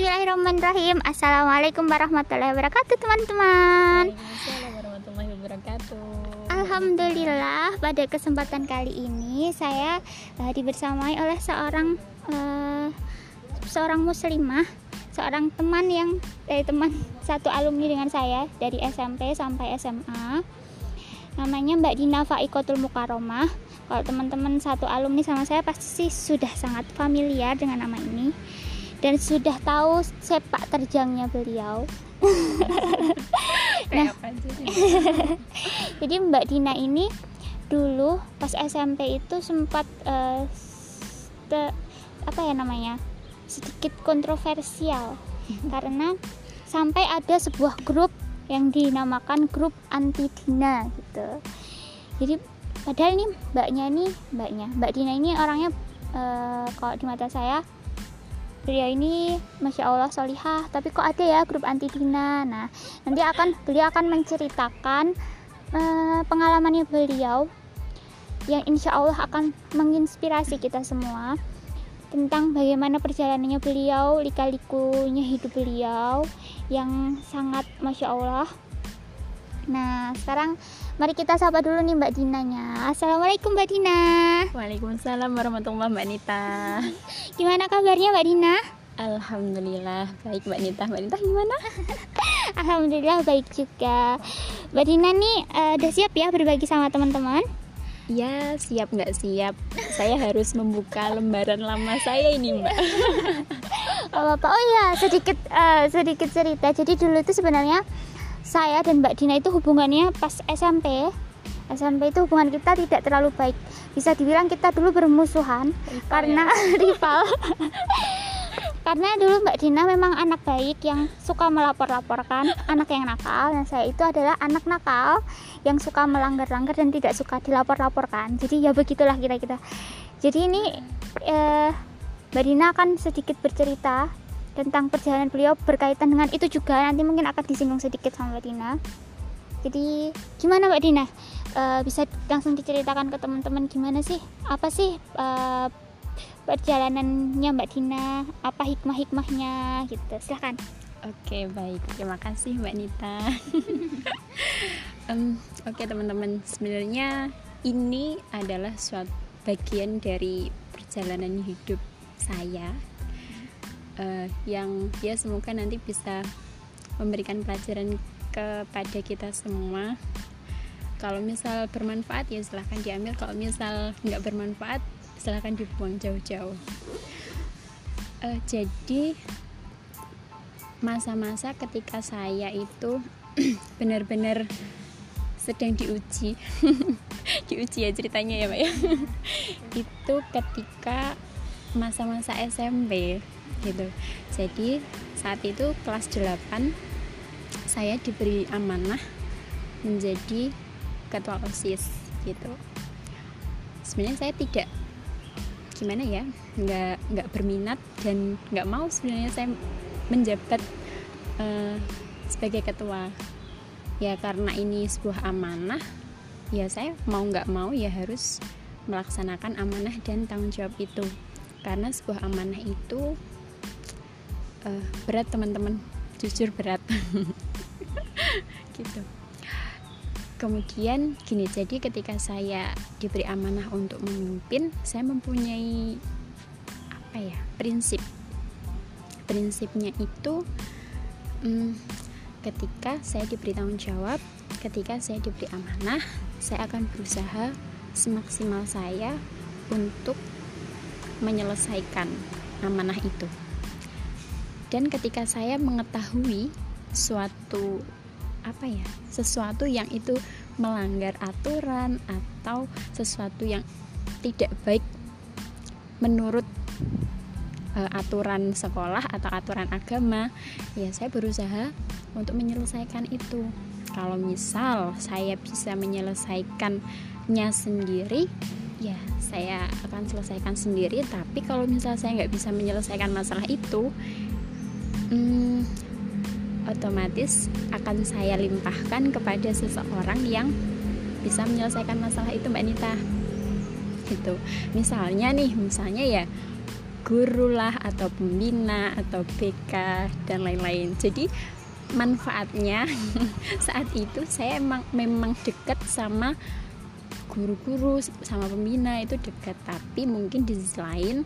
Bismillahirrahmanirrahim. Assalamualaikum warahmatullahi wabarakatuh teman-teman. Waalaikumsalam warahmatullahi wabarakatuh. Alhamdulillah pada kesempatan kali ini saya uh, dibersamai oleh seorang uh, seorang muslimah seorang teman yang dari teman satu alumni dengan saya dari SMP sampai SMA namanya Mbak Dina Faikotul Mukaromah kalau teman-teman satu alumni sama saya pasti sudah sangat familiar dengan nama ini dan sudah tahu sepak terjangnya beliau. Sih? jadi Mbak Dina ini dulu pas SMP itu sempat eh, te- apa ya namanya sedikit kontroversial. Karena sampai ada sebuah grup yang dinamakan grup anti Dina gitu. Jadi padahal ini mbaknya ini mbaknya Mbak Dina ini orangnya eh, kalau di mata saya beliau ini masya Allah solihah tapi kok ada ya grup anti Dina nah nanti akan beliau akan menceritakan eh, pengalamannya beliau yang insya Allah akan menginspirasi kita semua tentang bagaimana perjalanannya beliau, lika-likunya hidup beliau yang sangat masya Allah. Nah sekarang mari kita sapa dulu nih Mbak Dinanya. Assalamualaikum Mbak Dina. Waalaikumsalam warahmatullahi Mbak Nita. Gimana kabarnya Mbak Dina? Alhamdulillah baik Mbak Nita. Mbak Nita gimana? Alhamdulillah baik juga. Mbak Dina nih eh, udah siap ya berbagi sama teman-teman? Ya siap nggak siap. Saya harus membuka lembaran lama saya ini Mbak. Oh, Bapak, oh ya sedikit eh, sedikit cerita. Jadi dulu itu sebenarnya saya dan Mbak Dina itu hubungannya pas SMP. SMP itu hubungan kita tidak terlalu baik. Bisa dibilang kita dulu bermusuhan karena rival. karena dulu Mbak Dina memang anak baik yang suka melapor-laporkan, anak yang nakal. Dan saya itu adalah anak nakal yang suka melanggar-langgar dan tidak suka dilapor-laporkan. Jadi ya begitulah kira-kira. Jadi ini eh, Mbak Dina akan sedikit bercerita tentang perjalanan beliau berkaitan dengan itu juga nanti mungkin akan disinggung sedikit sama Mbak Dina. Jadi gimana Mbak Dina? Eh, bisa langsung diceritakan ke teman-teman gimana sih? Apa sih eh, perjalanannya Mbak Dina? Apa hikmah-hikmahnya gitu? Silahkan. Oke baik. Terima kasih Mbak Nita. Em, Oke teman-teman. Sebenarnya ini adalah suatu bagian dari perjalanan hidup saya eh, yang ya semoga nanti bisa memberikan pelajaran kepada kita semua. Kalau misal bermanfaat ya silahkan diambil. Kalau misal nggak bermanfaat silahkan dibuang jauh-jauh. Eh, jadi masa-masa ketika saya itu benar-benar sedang diuji. Diuji ya ceritanya ya mbak ya. Itu ketika masa-masa SMP gitu. Jadi saat itu kelas 8 saya diberi amanah menjadi ketua osis gitu. Sebenarnya saya tidak gimana ya nggak nggak berminat dan nggak mau sebenarnya saya menjabat eh, sebagai ketua. Ya karena ini sebuah amanah ya saya mau nggak mau ya harus melaksanakan amanah dan tanggung jawab itu. Karena sebuah amanah itu eh, berat teman-teman. Jujur berat. Gitu. Kemudian gini jadi ketika saya diberi amanah untuk memimpin saya mempunyai apa ya prinsip. Prinsipnya itu hmm, ketika saya diberi tanggung jawab ketika saya diberi amanah saya akan berusaha semaksimal saya untuk menyelesaikan amanah itu dan ketika saya mengetahui suatu apa ya sesuatu yang itu melanggar aturan atau sesuatu yang tidak baik menurut eh, aturan sekolah atau aturan agama ya saya berusaha untuk menyelesaikan itu. Kalau misal saya bisa menyelesaikannya sendiri ya saya akan selesaikan sendiri. Tapi kalau misal saya nggak bisa menyelesaikan masalah itu hmm, otomatis akan saya limpahkan kepada seseorang yang bisa menyelesaikan masalah itu Mbak Nita. Gitu. Misalnya nih misalnya ya guru lah atau pembina atau BK dan lain-lain. Jadi manfaatnya saat itu saya emang memang dekat sama guru-guru sama pembina itu dekat. Tapi mungkin di sisi lain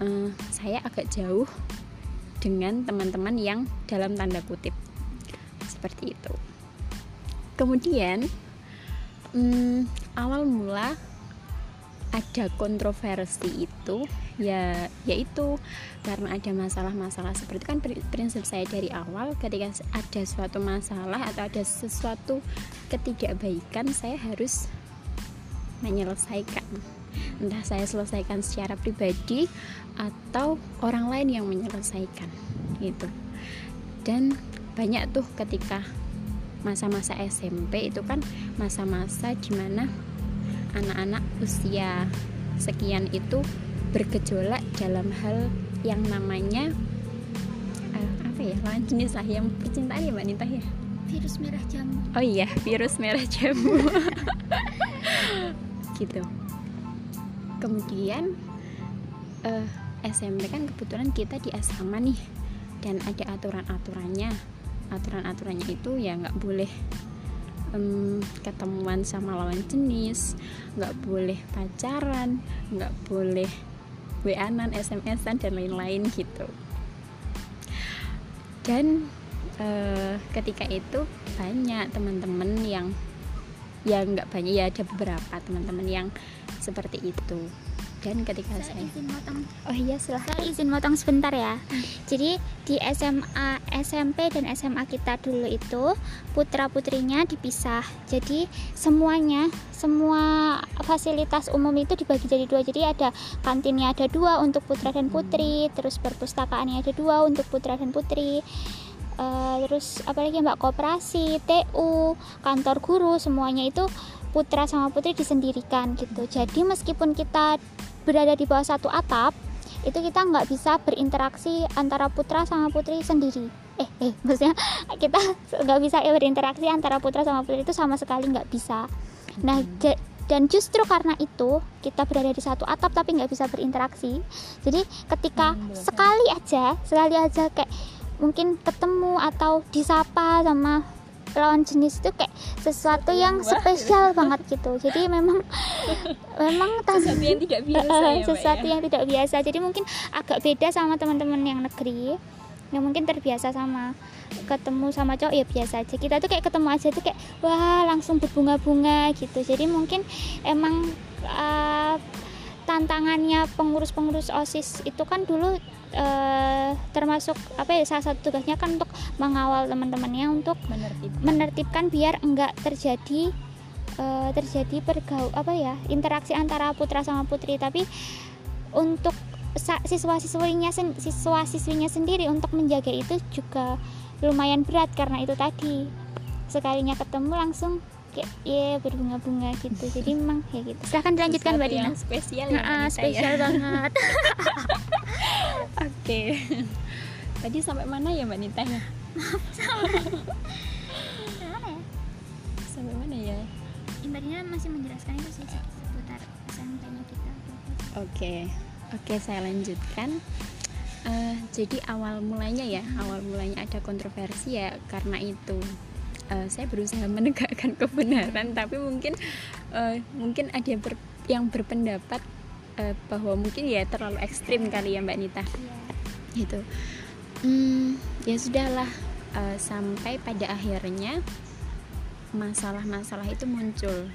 uh, saya agak jauh dengan teman-teman yang dalam tanda kutip. Seperti itu. Kemudian um, awal mula ada kontroversi itu ya yaitu karena ada masalah-masalah seperti kan prinsip saya dari awal ketika ada suatu masalah atau ada sesuatu ketidakbaikan saya harus menyelesaikan entah saya selesaikan secara pribadi atau orang lain yang menyelesaikan gitu. Dan banyak tuh ketika masa-masa SMP itu kan masa-masa di mana anak-anak usia sekian itu bergejolak dalam hal yang namanya uh, apa ya lawan jenis lah yang percintaan ya mbak Nita ya? Virus merah jamu. Oh iya virus merah jamu. Gitu kemudian uh, eh, SMP kan kebetulan kita di asrama nih dan ada aturan-aturannya. Aturan-aturannya itu ya nggak boleh um, ketemuan sama lawan jenis nggak boleh pacaran nggak boleh wa-an sms-an dan lain-lain gitu. Dan uh, ketika itu banyak teman-teman yang ya nggak banyak ya ada beberapa teman-teman yang seperti itu. Dan ketika saya, saya izin motong. Oh iya silahkan. Saya izin motong sebentar ya. Jadi di SMA SMP dan SMA kita dulu itu putra putrinya dipisah. Jadi semuanya semua fasilitas umum itu dibagi jadi dua. Jadi ada kantinnya ada dua untuk putra dan putri terus perpustakaannya ada dua untuk putra dan putri. Uh, terus apalagi mbak? Koperasi TU kantor guru semuanya itu putra sama putri disendirikan gitu. Jadi meskipun kita berada di bawah satu atap itu kita nggak bisa berinteraksi antara putra sama putri sendiri. Eh eh maksudnya kita nggak bisa ya berinteraksi antara putra sama putri itu sama sekali nggak bisa. Nah dan justru karena itu kita berada di satu atap tapi nggak bisa berinteraksi. Jadi ketika sekali aja sekali aja kayak mungkin ketemu atau disapa sama lawan jenis itu kayak sesuatu yang spesial banget gitu. Jadi memang memang sesuatu yang tidak biasa ya, sesuatu ya? yang tidak biasa. Jadi mungkin agak beda sama teman-teman yang negeri. Yang mungkin terbiasa sama ketemu sama cowok ya biasa aja. Kita tuh kayak ketemu aja tuh kayak wah langsung berbunga-bunga gitu. Jadi mungkin emang uh, tantangannya pengurus-pengurus osis itu kan dulu uh, termasuk apa ya salah satu tugasnya kan untuk mengawal teman-temannya untuk menertibkan. menertibkan biar enggak terjadi uh, terjadi pergau apa ya interaksi antara putra sama putri tapi untuk siswa-siswinya siswa-siswinya sendiri untuk menjaga itu juga lumayan berat karena itu tadi sekalinya ketemu langsung kayak ya berbunga-bunga gitu. Jadi memang ya gitu. Silahkan dilanjutkan mbak Dina. spesial ya nah, spesial ya. banget. Oke. Okay. tadi sampai mana ya mbak Nita? Ya? Sampai mana ya? Mbak Dina masih menjelaskan itu sih seputar SMP-nya kita. Oke. Okay. oke okay, saya lanjutkan. Uh, jadi awal mulanya ya awal mulanya ada kontroversi ya karena itu uh, saya berusaha menegakkan kebenaran tapi mungkin uh, mungkin ada yang, ber, yang berpendapat uh, bahwa mungkin ya terlalu ekstrim kali ya Mbak Nita. Yeah. gitu. Hmm, ya sudahlah uh, sampai pada akhirnya masalah-masalah itu muncul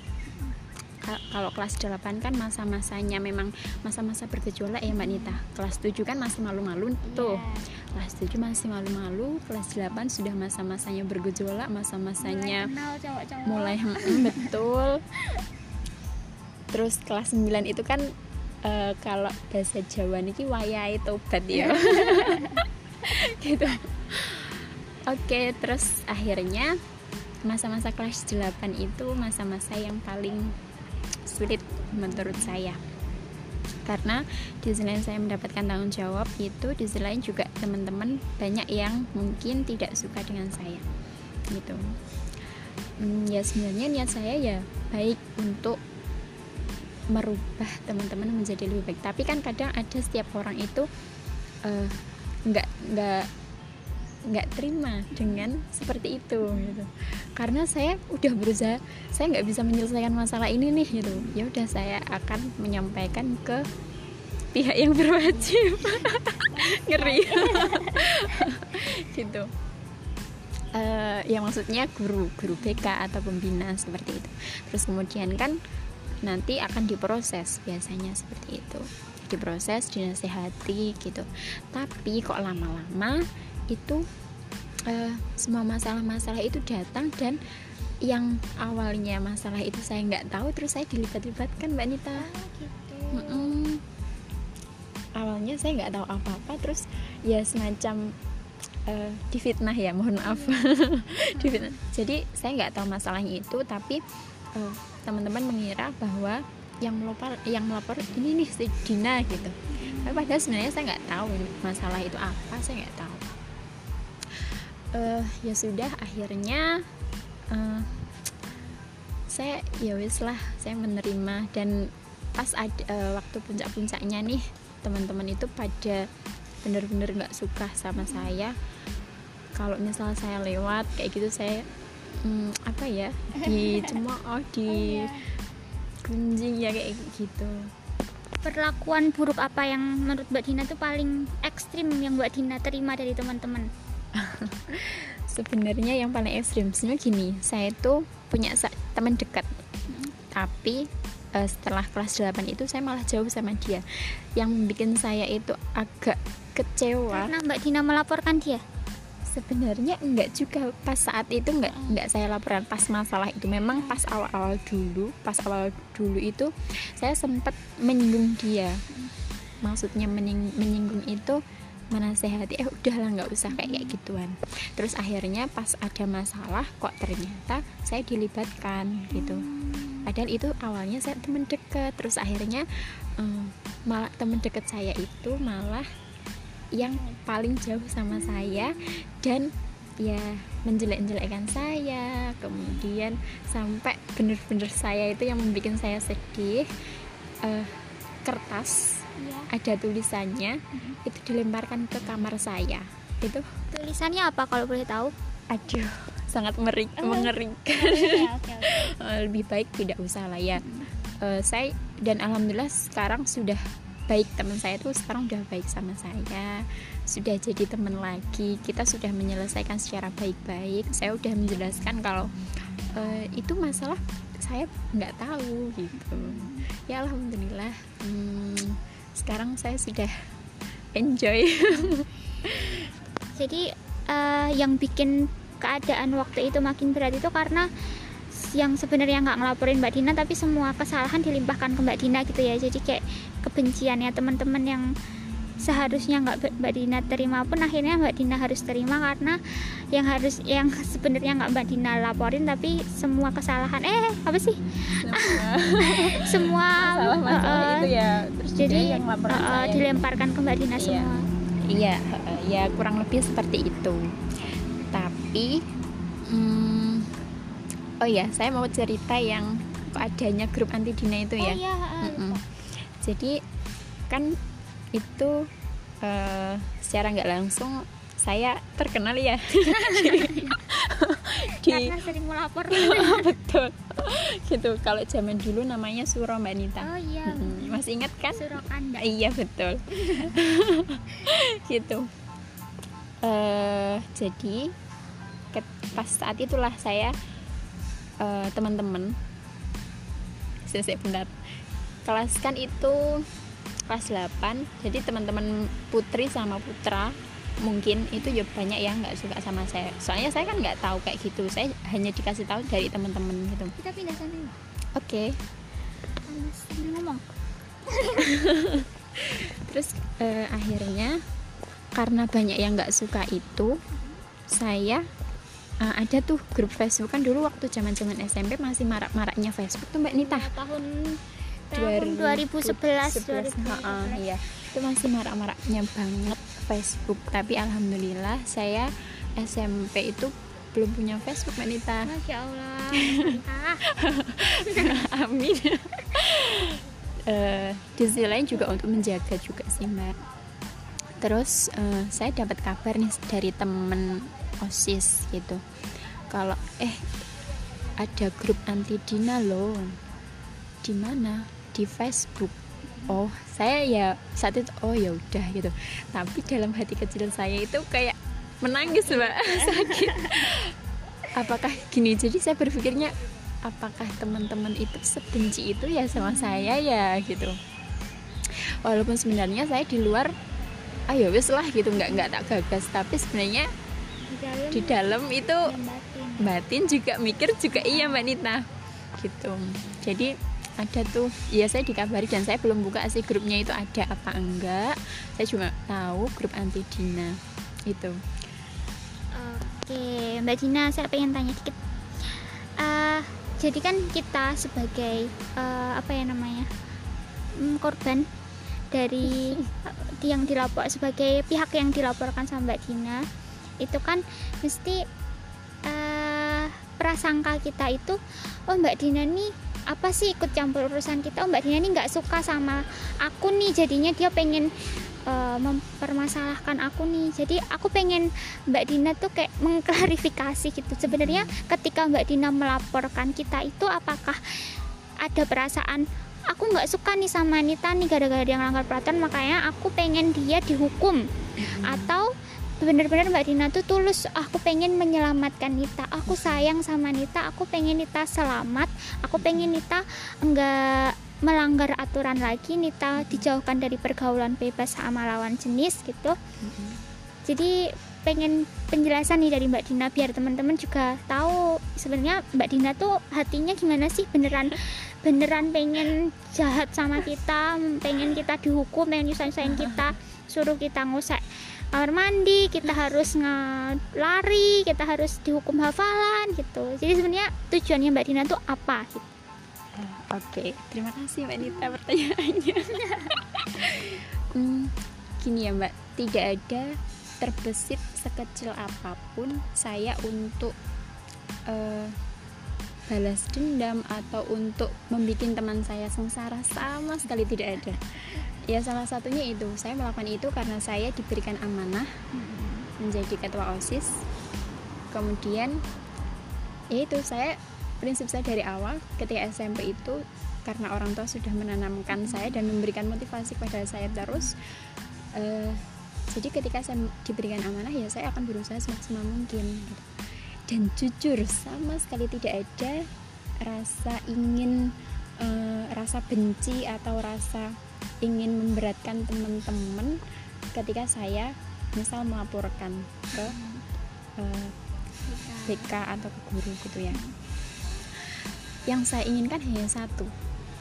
kalau kelas 8 kan masa-masanya memang masa-masa bergejolak ya Mbak Nita. Kelas 7 kan masih malu-malu tuh. Yeah. kelas 7 masih malu-malu kelas 8 sudah masa-masanya bergejolak masa-masanya mulai, mulai betul. Terus kelas 9 itu kan uh, kalau bahasa Jawa niki wayai tobat ya. Gitu. Oke terus akhirnya masa-masa kelas 8 itu masa-masa yang paling sulit menurut saya. Karena di selain saya mendapatkan tanggung jawab itu di selain juga teman-teman banyak yang mungkin tidak suka dengan saya. Gitu. Hmm, ya sebenarnya niat saya ya baik untuk merubah teman-teman menjadi lebih baik. Tapi kan kadang ada setiap orang itu uh, nggak nggak terima dengan seperti itu gitu. Karena saya udah berusaha saya nggak bisa menyelesaikan masalah ini nih gitu. Ya udah saya akan menyampaikan ke pihak yang berwajib. Ngeri. Gitu. Uh, ya maksudnya guru guru BK atau pembina seperti itu. Terus kemudian kan nanti akan diproses biasanya seperti itu. Diproses dinasehati gitu. Tapi kok lama-lama itu uh, semua masalah-masalah itu datang dan yang awalnya masalah itu saya nggak tahu terus saya dilibat-libatkan mbak Nita. Oh, gitu. mm -mm. awalnya saya nggak tahu apa-apa terus ya semacam uh, difitnah ya mohon maaf. Difitnah. Jadi saya nggak tahu masalahnya itu tapi uh, teman-teman mengira bahwa yang melapor yang melapor ini nih si Dina gitu. Tapi padahal sebenarnya saya nggak tahu masalah itu apa saya nggak tahu uh, ya sudah akhirnya uh, saya ya wis lah saya menerima. Dan pas ada uh, waktu puncak-puncaknya nih teman-teman itu pada bener-bener nggak suka sama saya. Kalau misalnya saya lewat kayak gitu saya hmm, apa ya dicemooh di oh, iya. gunjing ya kayak gitu. Perlakuan buruk apa yang menurut Mbak Dina itu paling ekstrim yang Mbak Dina terima dari teman-teman sebenarnya yang paling ekstrim sebenarnya gini saya itu punya teman dekat. Tapi uh, setelah kelas 8 itu saya malah jauh sama dia. Yang bikin saya itu agak kecewa. Karena Mbak Dina melaporkan dia? Sebenarnya enggak juga. Pas saat itu enggak enggak saya laporan. Pas masalah itu memang pas awal-awal dulu pas awal dulu itu saya sempat menyinggung dia. Maksudnya menying, menyinggung itu menasehati eh udahlah nggak usah kayak gituan terus akhirnya pas ada masalah kok ternyata saya dilibatkan gitu padahal itu awalnya saya teman dekat terus akhirnya um, malah teman dekat saya itu malah yang paling jauh sama saya dan ya menjelek-jelekkan saya kemudian sampai bener-bener saya itu yang membuat saya sedih uh, kertas. Ada tulisannya hmm. itu dilemparkan ke kamar saya itu tulisannya apa kalau boleh tahu aduh sangat meri oh. mengerikan okay, okay. Eh, lebih baik tidak usah lah ya hmm. uh, saya dan alhamdulillah sekarang sudah baik teman saya tuh sekarang udah baik sama saya sudah jadi teman lagi kita sudah menyelesaikan secara baik-baik saya udah menjelaskan kalau uh, itu masalah saya nggak tahu gitu ya alhamdulillah hmm, sekarang saya sudah enjoy. Jadi uh, yang bikin keadaan waktu itu makin berat itu karena yang sebenarnya nggak ngelaporin Mbak Dina tapi semua kesalahan dilimpahkan ke Mbak Dina gitu ya. Jadi kayak kebenciannya teman-teman yang seharusnya nggak Mbak Dina terima pun akhirnya Mbak Dina harus terima karena yang harus yang sebenarnya nggak Mbak Dina laporin tapi semua kesalahan eh apa sih? Semua. Masalah-masalah uh, itu ya. Terus jadi yang uh, dilemparkan ke Mbak Dina iya. semua. Iya ya kurang lebih seperti itu. Tapi hmm, oh ya saya mau cerita yang adanya grup anti dina itu ya. Oh, iya, mm -mm. jadi kan itu uh, secara nggak langsung saya terkenal ya. Di, karena sering melapor. Betul. Gitu kalau zaman dulu namanya Suro Mbak Nita. Oh iya. Hmm, masih ingat kan? Suro Kanda. Iya betul. Gitu. Uh, jadi pas saat itulah saya uh, teman-teman saya benar kelas kan itu kelas 8 jadi teman-teman putri sama putra mungkin itu ya banyak yang nggak suka sama saya. Soalnya saya kan nggak tahu kayak gitu. Saya hanya dikasih tahu dari teman-teman gitu. Kita pindah sana oke. Okay. ngomong. Terus uh, akhirnya karena banyak yang nggak suka itu saya uh, ada tuh grup Facebook. Kan dulu waktu zaman zaman SMP masih marak-maraknya Facebook tuh Mbak Nita. Ya, tahun tahun 2011 2011, 2011. iya. Itu masih marak-maraknya banget Facebook. Tapi alhamdulillah saya SMP itu belum punya Facebook Mbak Nita. Masya Allah Amin. Uh, di sisi lain juga untuk menjaga juga sih mbak. Terus uh, saya dapat kabar nih dari temen osis gitu. Kalau eh ada grup anti dina loh. Di mana di Facebook. Oh saya ya saat itu oh ya udah gitu. Tapi dalam hati kecil saya itu kayak menangis mbak. Sakit. Apakah gini? Jadi saya berpikirnya apakah teman-teman itu sebenci itu ya sama saya ya gitu. Walaupun sebenarnya saya di luar ayo ah, wis lah gitu. Nggak nggak tak gagas. Tapi sebenarnya di dalam, di dalam itu batin. batin juga mikir juga iya mbak Nita gitu. Jadi ada tuh. Ya saya dikabari dan saya belum buka sih grupnya itu ada apa enggak. Saya cuma tahu grup anti Dina itu oke Mbak Dina saya pengen tanya dikit. Uh, jadi kan kita sebagai uh, apa ya namanya um, korban dari yang dilapor sebagai pihak yang dilaporkan sama Mbak Dina itu kan mesti uh, prasangka kita itu oh Mbak Dina nih apa sih ikut campur urusan kita? Oh Mbak Dina ini nggak suka sama aku nih jadinya dia pengen uh, mempermasalahkan aku nih. Jadi aku pengen Mbak Dina tuh kayak mengklarifikasi gitu. Sebenarnya ketika Mbak Dina melaporkan kita itu apakah ada perasaan aku nggak suka nih sama Nita nih gara-gara dia ngelanggar peraturan makanya aku pengen dia dihukum. Hmm. atau benar-benar Mbak Dina tuh tulus. Aku pengen menyelamatkan Nita. Aku sayang sama Nita. Aku pengen Nita selamat. Aku pengen Nita enggak melanggar aturan lagi. Nita dijauhkan dari pergaulan bebas sama lawan jenis gitu. Jadi pengen penjelasan nih dari Mbak Dina biar teman-teman juga tahu sebenarnya Mbak Dina tuh hatinya gimana sih? Beneran beneran pengen jahat sama kita pengen kita dihukum pengen nyusahin kita suruh kita ngusik kamar mandi kita harus ngelari kita harus dihukum hafalan gitu. Jadi sebenarnya tujuannya mbak Dina tuh apa gitu. Oke. Okay. terima kasih mbak Dita pertanyaannya. Hmm, gini ya mbak. Tidak ada terbesit sekecil apa pun saya untuk uh, balas dendam atau untuk membuat teman saya sengsara. Sama sekali tidak ada ya salah satunya itu. Saya melakukan itu karena saya diberikan amanah menjadi ketua osis. Kemudian ya itu saya prinsip saya dari awal ketika SMP itu karena orang tua sudah menanamkan saya dan memberikan motivasi kepada saya terus uh, jadi ketika saya diberikan amanah ya saya akan berusaha semaksimal mungkin dan jujur sama sekali tidak ada rasa ingin uh, rasa benci atau rasa ingin memberatkan teman-teman ketika saya misal melaporkan ke uh, eh, BK atau ke guru gitu ya. Yang saya inginkan hanya satu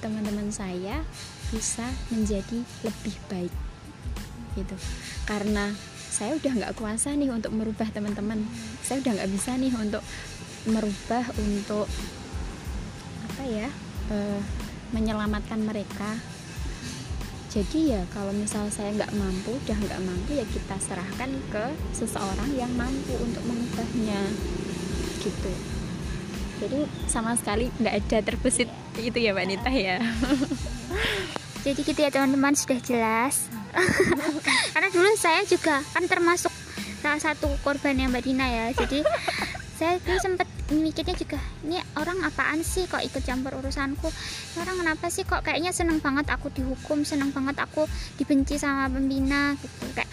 teman-teman saya bisa menjadi lebih baik gitu. Karena saya udah nggak kuasa nih untuk merubah teman-teman. Saya udah nggak bisa nih untuk merubah untuk apa ya uh, menyelamatkan mereka jadi ya kalau misal saya nggak mampu udah nggak mampu ya kita serahkan ke seseorang yang mampu untuk mengubahnya. Gitu. Jadi sama sekali nggak ada terbesit itu ya mbak Nita ya. Jadi gitu ya teman-teman sudah jelas. Karena dulu saya juga kan termasuk salah satu korban yang mbak Dina ya. Jadi saya tuh sempet mikirnya juga ini orang apaan sih kok ikut campur urusanku? Orang kenapa sih kok kayaknya seneng banget aku dihukum seneng banget aku dibenci sama pembina gitu. Kayak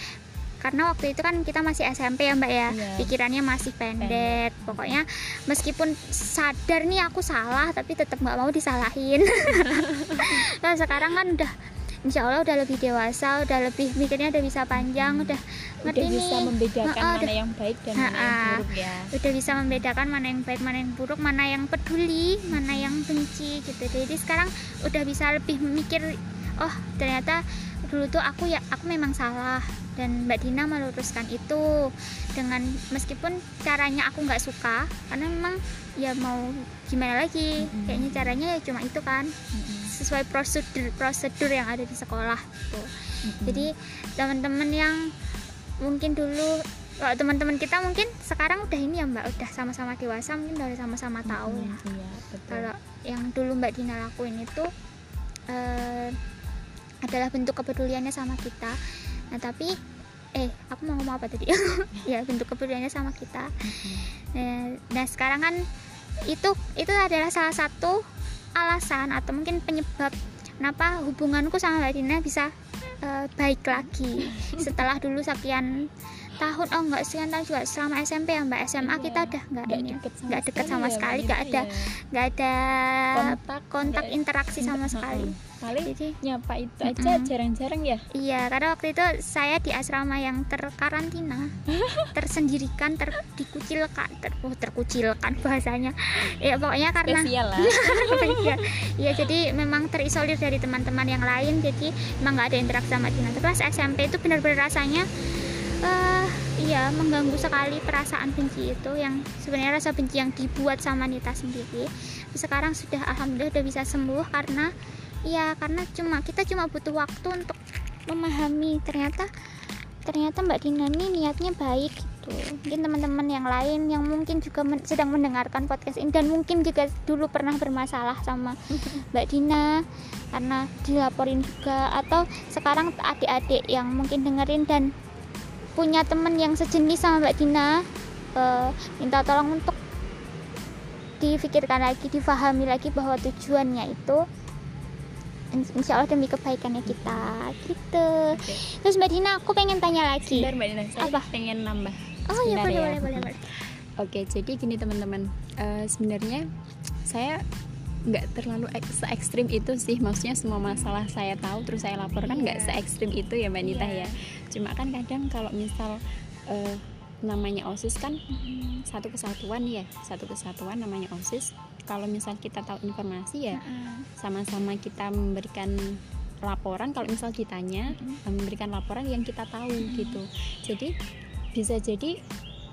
karena waktu itu kan kita masih SMP ya mbak ya. Yeah. pikirannya masih pendek. Pokoknya meskipun sadar nih aku salah tapi tetap nggak mau disalahin. Nah sekarang kan udah insya Allah udah lebih dewasa udah lebih mikirnya udah bisa panjang udah ngerti udah bisa membedakan uh, mana udah, yang baik dan mana yang buruk ya. Udah bisa membedakan mana yang baik mana yang buruk mana yang peduli mana yang benci gitu. Jadi sekarang udah bisa lebih mikir oh ternyata dulu tuh aku ya aku memang salah dan Mbak Dina meluruskan itu. Dengan meskipun caranya aku nggak suka karena memang ya mau gimana lagi. Mm -hmm. kayaknya caranya ya cuma itu kan. Mm -hmm sesuai prosedur prosedur yang ada di sekolah gitu. Mm-hmm. Jadi teman-teman yang mungkin dulu kalau teman-teman kita mungkin sekarang udah ini ya Mbak udah sama-sama dewasa mungkin udah sama-sama tahu mm-hmm, ya. Iya, Kalau yang dulu Mbak Dina lakuin itu eh, adalah bentuk kepeduliannya sama kita nah tapi eh aku mau ngomong apa tadi ya bentuk kepeduliannya sama kita nah, nah sekarang kan itu itu adalah salah satu alasan atau mungkin penyebab kenapa hubunganku sama Mbak Dina bisa eh, baik lagi. Setelah dulu sekian tahun oh enggak sekian tahun juga selama SMP ya Mbak SMA Iya. kita udah enggak Nggak ini ya. deket sama nggak deket sekali sama ya, sekali Mbak nggak Nita ada ya. nggak ada kontak kontak nggak- interaksi sama nggak- sekali paling jadi nyapa itu aja jarang-jarang ya Iya, karena waktu itu saya di asrama yang terkarantina, tersendirikan, ter dikucilkan, ter oh, terkucilkan bahasanya. Ya pokoknya karena spesial lah Iya, Iya, jadi memang terisolir dari teman-teman yang lain, jadi memang nggak ada interaksi sama Dina. Terus SMP itu benar-benar rasanya iya mengganggu sekali perasaan benci itu yang sebenarnya rasa benci yang dibuat sama Nita sendiri. Sekarang sudah alhamdulillah udah bisa sembuh karena iya karena cuma kita cuma butuh waktu untuk memahami ternyata ternyata Mbak Dina ini niatnya baik gitu. Mungkin teman-teman yang lain yang mungkin juga men- sedang mendengarkan podcast ini dan mungkin juga dulu pernah bermasalah sama Mbak Dina karena dilaporin juga atau sekarang adik-adik yang mungkin dengerin dan punya temen yang sejenis sama Mbak Dina eh, minta tolong untuk difikirkan lagi, difahami lagi bahwa tujuannya itu in- insya Allah demi kebaikannya kita gitu. Oke. Terus Mbak Dina aku pengen tanya lagi. Sebentar mbak Dina saya Apa? pengen nambah Oh iya boleh, ya. boleh boleh boleh. Oke, jadi gini teman-teman, Eh, sebenarnya saya nggak terlalu ek- se ekstrim itu sih, maksudnya semua masalah saya tahu terus saya laporkan nggak Iya. se ekstrim itu ya Mbak Nita Iya. ya. Cuma kan kadang kalau misal eh, namanya osis kan Mm-mm. satu kesatuan ya, satu kesatuan namanya osis. Kalau misal kita tahu informasi ya sama-sama kita memberikan laporan. Kalau misal ditanya Mm-mm. memberikan laporan yang kita tahu gitu. Jadi bisa jadi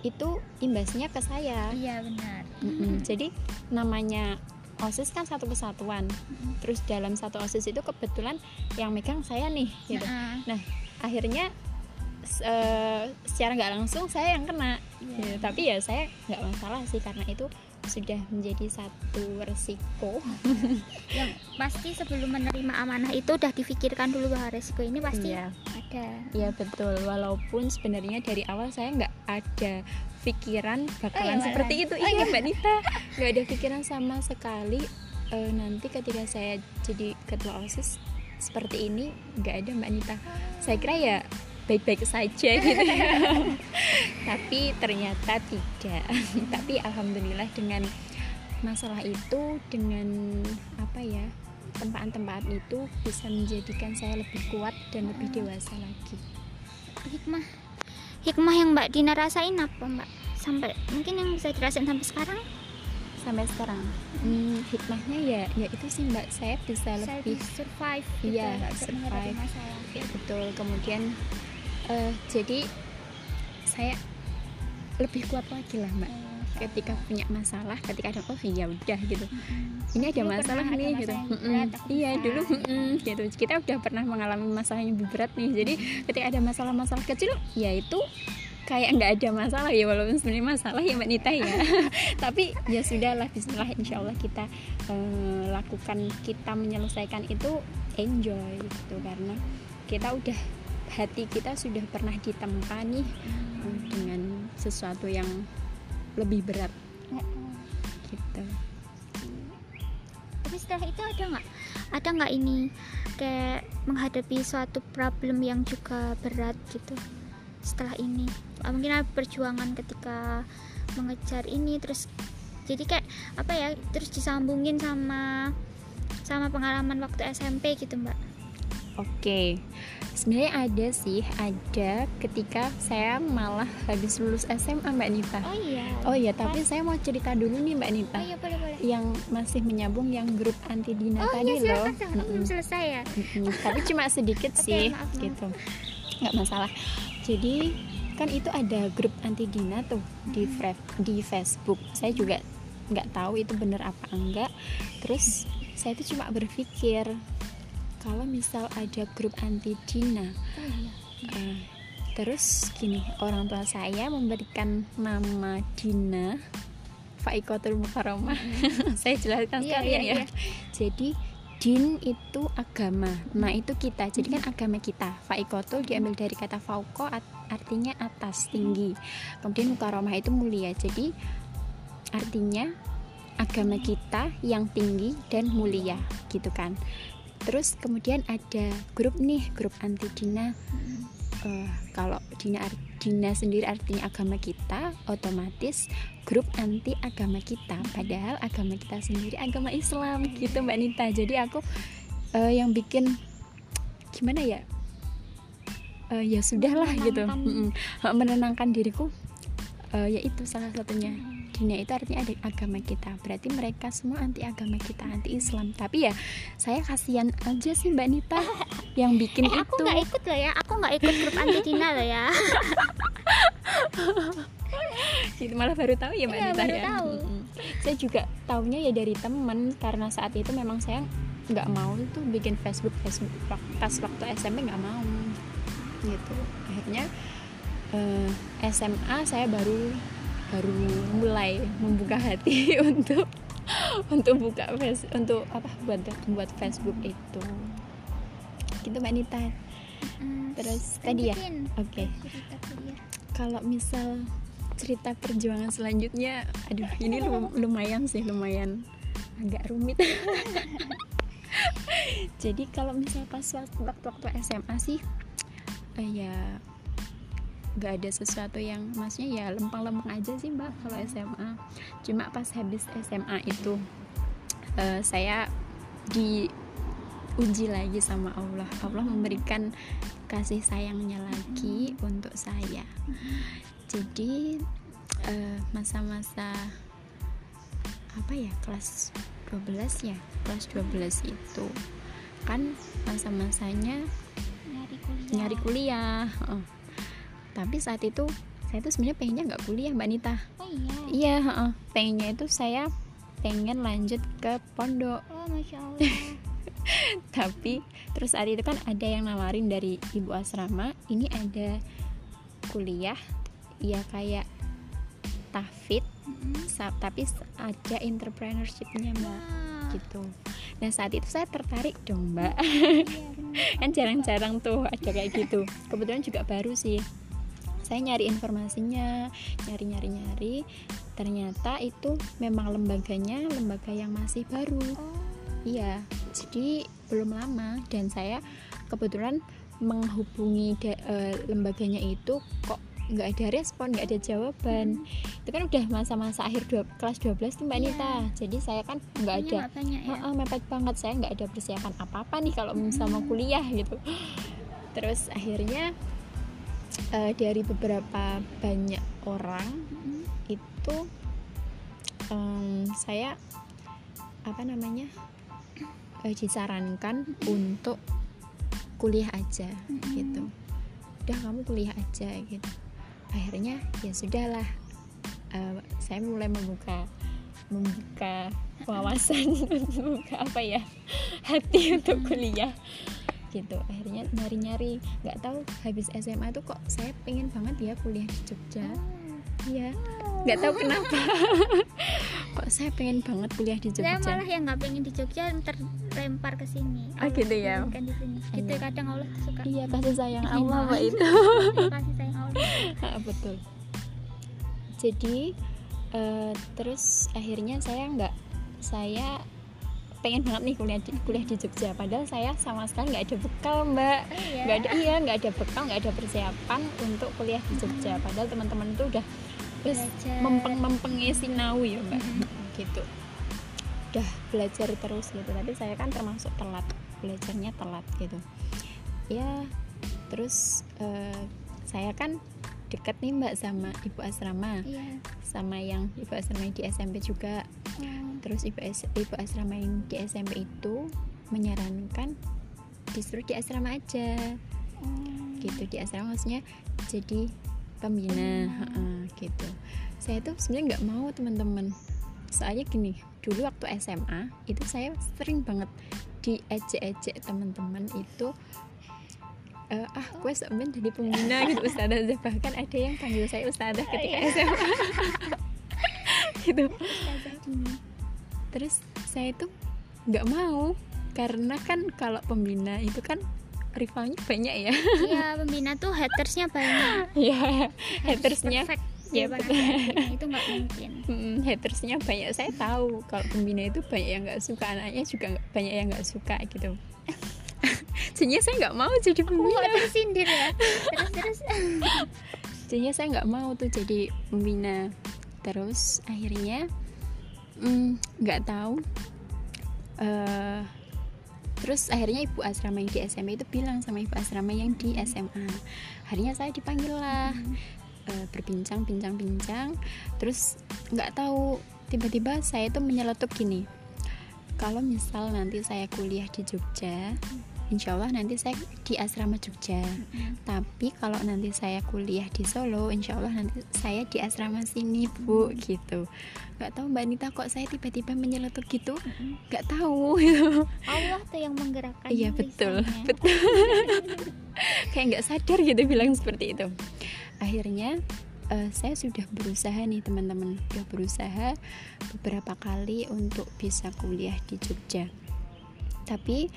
itu imbasnya ke saya. Iya benar. Mm-mm. Jadi namanya OSIS kan satu kesatuan. Mm-mm. Terus dalam satu OSIS itu kebetulan yang megang saya nih gitu. Nah, Akhirnya s- eh, secara nggak langsung saya yang kena. iya. gitu. Tapi ya saya nggak masalah sih karena itu sudah menjadi satu resiko. yang pasti sebelum menerima amanah itu udah difikirkan dulu bahwa resiko ini pasti Iya, ada. iya betul. Walaupun sebenarnya dari awal saya nggak ada pikiran bakalan iya, seperti malahan. itu. Oh, iya iya. Mbak Nita, nggak ada pikiran sama sekali. Eh, nanti ketika saya jadi ketua osis seperti ini nggak ada Mbak Nita. Saya kira ya baik-baik saja gitu. Tapi ternyata tidak. Tapi alhamdulillah dengan masalah itu dengan apa ya tempaan-tempaan itu bisa menjadikan saya lebih kuat dan lebih dewasa lagi. Hikmah hikmah yang Mbak Dina rasain apa Mbak? Sampai mungkin yang bisa dirasain sampai sekarang sampai sekarang hmm, hikmahnya ya ya itu sih mbak saya bisa saya lebih survive gitu Iya, survive. ya betul kemudian eh, jadi saya lebih kuat lagi lah mbak. Ketika punya masalah ketika ada oh ya udah gitu. Ini ada Dulu masalah pernah ada nih gitu. masalah iya dulu mm-mm, gitu. Kita udah pernah mengalami masalah yang lebih berat nih. Jadi ketika ada masalah-masalah kecil ya itu kayak nggak ada masalah ya walaupun sebenarnya masalah ya mbak Nita ya. Tapi ya sudahlah Bismillah Insya Allah kita eh, lakukan kita menyelesaikan itu enjoy gitu. Karena kita udah hati kita sudah pernah ditempa nih eh, dengan sesuatu yang lebih berat. Gitu. Tapi setelah itu ada nggak? Ada nggak ini kayak menghadapi suatu problem yang juga berat gitu? Setelah ini. Ah, mungkin ada perjuangan ketika mengejar ini terus jadi kayak apa ya terus disambungin sama sama pengalaman waktu SMP gitu mbak Oke, sebenarnya ada sih, ada ketika saya malah habis lulus SMA Mbak Nita. oh iya Oh iya, tapi saya mau cerita dulu nih Mbak Nita, oh iya boleh boleh yang masih menyambung yang grup anti Dina oh tadi iya loh. aku belum selesai ya Mm-mm. Tapi cuma sedikit sih, maaf, maaf. gitu, nggak masalah. Jadi kan itu ada grup anti Dina tuh di Fre- di Facebook. Saya juga nggak tahu itu bener apa enggak. Terus saya tuh cuma berpikir kalau misal ada grup anti Dina oh iya. Eh, terus gini orang tua saya memberikan nama Dina Faikotul Mukarramah saya jelaskan Iya, sekalian iya, ya. iya. jadi din itu agama. Nah itu kita. Jadi kan agama kita. Faikotul diambil dari kata fauko artinya atas tinggi. Kemudian mukaromah itu mulia. Jadi artinya agama kita yang tinggi dan mulia gitu kan terus kemudian ada grup nih grup anti dina. Uh, kalau dina dina sendiri artinya agama kita otomatis grup anti agama kita. Padahal agama kita sendiri agama Islam gitu Mbak Nita. Jadi aku uh, yang bikin gimana ya? Uh, ya sudahlah gitu. Menenangkan. Diriku uh, ya itu salah satunya Dina itu artinya ada agama kita. Berarti mereka semua anti agama kita anti Islam. Tapi ya saya kasihan aja sih Mbak Nita yang bikin eh, itu. aku nggak ikut loh ya. Aku nggak ikut grup anti Dina loh ya. Itu malah baru tahu ya mbak iya, Nita baru ya. tahu. saya juga tahunya ya dari temen karena saat itu memang saya nggak mau tuh bikin Facebook Facebook pas waktu SMP nggak mau. Gitu. Akhirnya eh, SMA saya baru baru mulai membuka hati untuk untuk buka face untuk apa buat buat Facebook itu. Gitu mbak Nita. Terus tadi ya? oke. okay. kalau misal cerita perjuangan selanjutnya aduh ini lumayan sih lumayan agak rumit. Jadi kalau misalnya pas waktu waktu SMA sih uh, ya gak ada sesuatu yang maksudnya ya lempeng-lempeng aja sih mbak kalau SMA cuma pas habis SMA itu uh, saya diuji lagi sama Allah Allah memberikan kasih sayangnya lagi untuk saya jadi eh, masa-masa uh, apa ya kelas 12 ya kelas 12 itu kan masa-masanya nyari kuliah, nyari kuliah. Oh. Tapi saat itu saya tuh sebenarnya pengennya nggak kuliah mbak Nita. Oh iya? Iya uh, pengennya itu saya pengen lanjut ke pondok. Oh masya Allah. Tapi terus saat itu kan ada yang nawarin dari ibu asrama ini ada kuliah ya kayak tafid mm-hmm. tapi ada entrepreneurshipnya mbak. Wow. gitu. Nah saat itu saya tertarik dong mbak. Iya, kan jarang-jarang tuh ada kayak gitu. Kebetulan juga baru sih saya nyari informasinya nyari nyari nyari ternyata itu memang lembaganya lembaga yang masih baru oh. iya jadi belum lama dan saya kebetulan menghubungi de, uh, lembaganya itu kok nggak ada respon nggak ada jawaban hmm. itu kan udah masa-masa akhir dua, kelas 12 tuh mbak yeah. Nita jadi saya kan nggak ada ya? uh, mepet banget saya nggak ada persiapan apa-apa nih kalau hmm. mau kuliah gitu terus akhirnya uh, dari beberapa banyak orang itu um, saya apa namanya uh, disarankan untuk kuliah aja hmm. gitu. Udah kamu kuliah aja gitu. Akhirnya ya sudahlah. Uh, saya mulai membuka membuka wawasan membuka apa ya hati untuk kuliah gitu. Akhirnya nyari-nyari. Nggak tahu habis SMA tuh kok saya pengen banget ya kuliah di Jogja. Ya nggak tahu kenapa. Kok saya pengen banget kuliah di Jogja. saya malah yang nggak pengen di Jogja terlempar ke sini. Oh gitu ya? kan di sini. Gitu iya. kadang Allah suka iya kasih sayang Allah mbak itu. Kasih sayang Allah. Betul. Jadi uh, terus akhirnya saya nggak saya pengen banget nih kuliah di, kuliah di Jogja. Padahal saya sama sekali nggak ada bekal mbak. Iya? nggak iya? ada iya nggak ada bekal nggak ada persiapan untuk kuliah di Jogja. Padahal teman-teman itu udah terus mempeng-mempeng sinau ya mbak. Mm-hmm. gitu. Udah belajar terus gitu. Tapi saya kan termasuk telat. Belajarnya telat gitu. Ya terus uh, saya kan deket nih mbak sama ibu asrama yeah. sama yang ibu asrama di SMP juga oh. terus ibu ibu asrama yang di SMP itu menyarankan disuruh di asrama aja oh. gitu di asrama maksudnya jadi pembina uh, gitu saya tuh sebenarnya nggak mau teman-teman soalnya gini dulu waktu SMA itu saya sering banget diejek-ejek teman-teman itu uh, ah gue sebenarnya jadi pembina gitu ustazah bahkan ada yang panggil saya ustazah ketika iya. SMA gitu. Terus saya tuh nggak mau karena kan kalau pembina itu kan rivalnya banyak ya. Iya pembina tuh hatersnya banyak. Ya Harus hatersnya perfect ya, itu nggak mungkin. Mm, hatersnya banyak. Saya tahu kalau pembina itu banyak yang nggak suka anaknya juga banyak yang nggak suka gitu jadinya saya nggak mau jadi aku pembina. nggak tersindir ya. Terus terus. Jadinya saya nggak mau tuh jadi pembina. Terus akhirnya mm, nggak tahu. Eh terus akhirnya ibu asrama yang di SMA itu bilang sama ibu asrama yang di SMA akhirnya saya dipanggil lah. Eh, berbincang-bincang-bincang terus nggak tahu tiba-tiba saya tuh menyeletuk gini. Kalau misal nanti saya kuliah di Jogja Insya Allah nanti saya di asrama Jogja. Tapi kalau nanti saya kuliah di Solo insya Allah nanti saya di asrama sini bu gitu. Nggak tahu mbak Nita kok saya tiba-tiba menyeletuk gitu. Nggak tahu. Gitu Allah tuh yang menggerakkan iya betul lisannya. betul. Kayak nggak sadar gitu bilang seperti itu. Akhirnya eh, saya sudah berusaha nih teman-teman. Sudah berusaha beberapa kali untuk bisa kuliah di Jogja. Tapi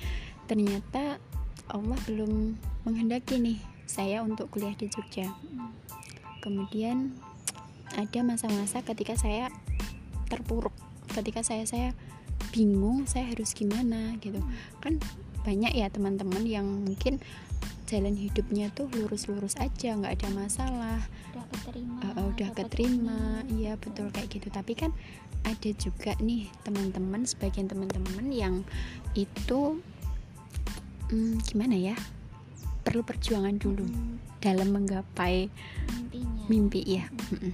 ternyata Allah belum menghendaki nih saya untuk kuliah di Jogja. Kemudian ada masa-masa ketika saya terpuruk ketika saya saya bingung saya harus gimana gitu. Kan banyak ya teman-teman yang mungkin jalan hidupnya tuh lurus-lurus aja nggak ada masalah. Udah keterima Uh, udah keterima. iya betul kayak gitu. Tapi kan ada juga nih teman-teman sebagian teman-teman yang itu hmm, gimana ya? Perlu perjuangan dulu Mm, dalam menggapai intinya mimpi ya Mm-mm.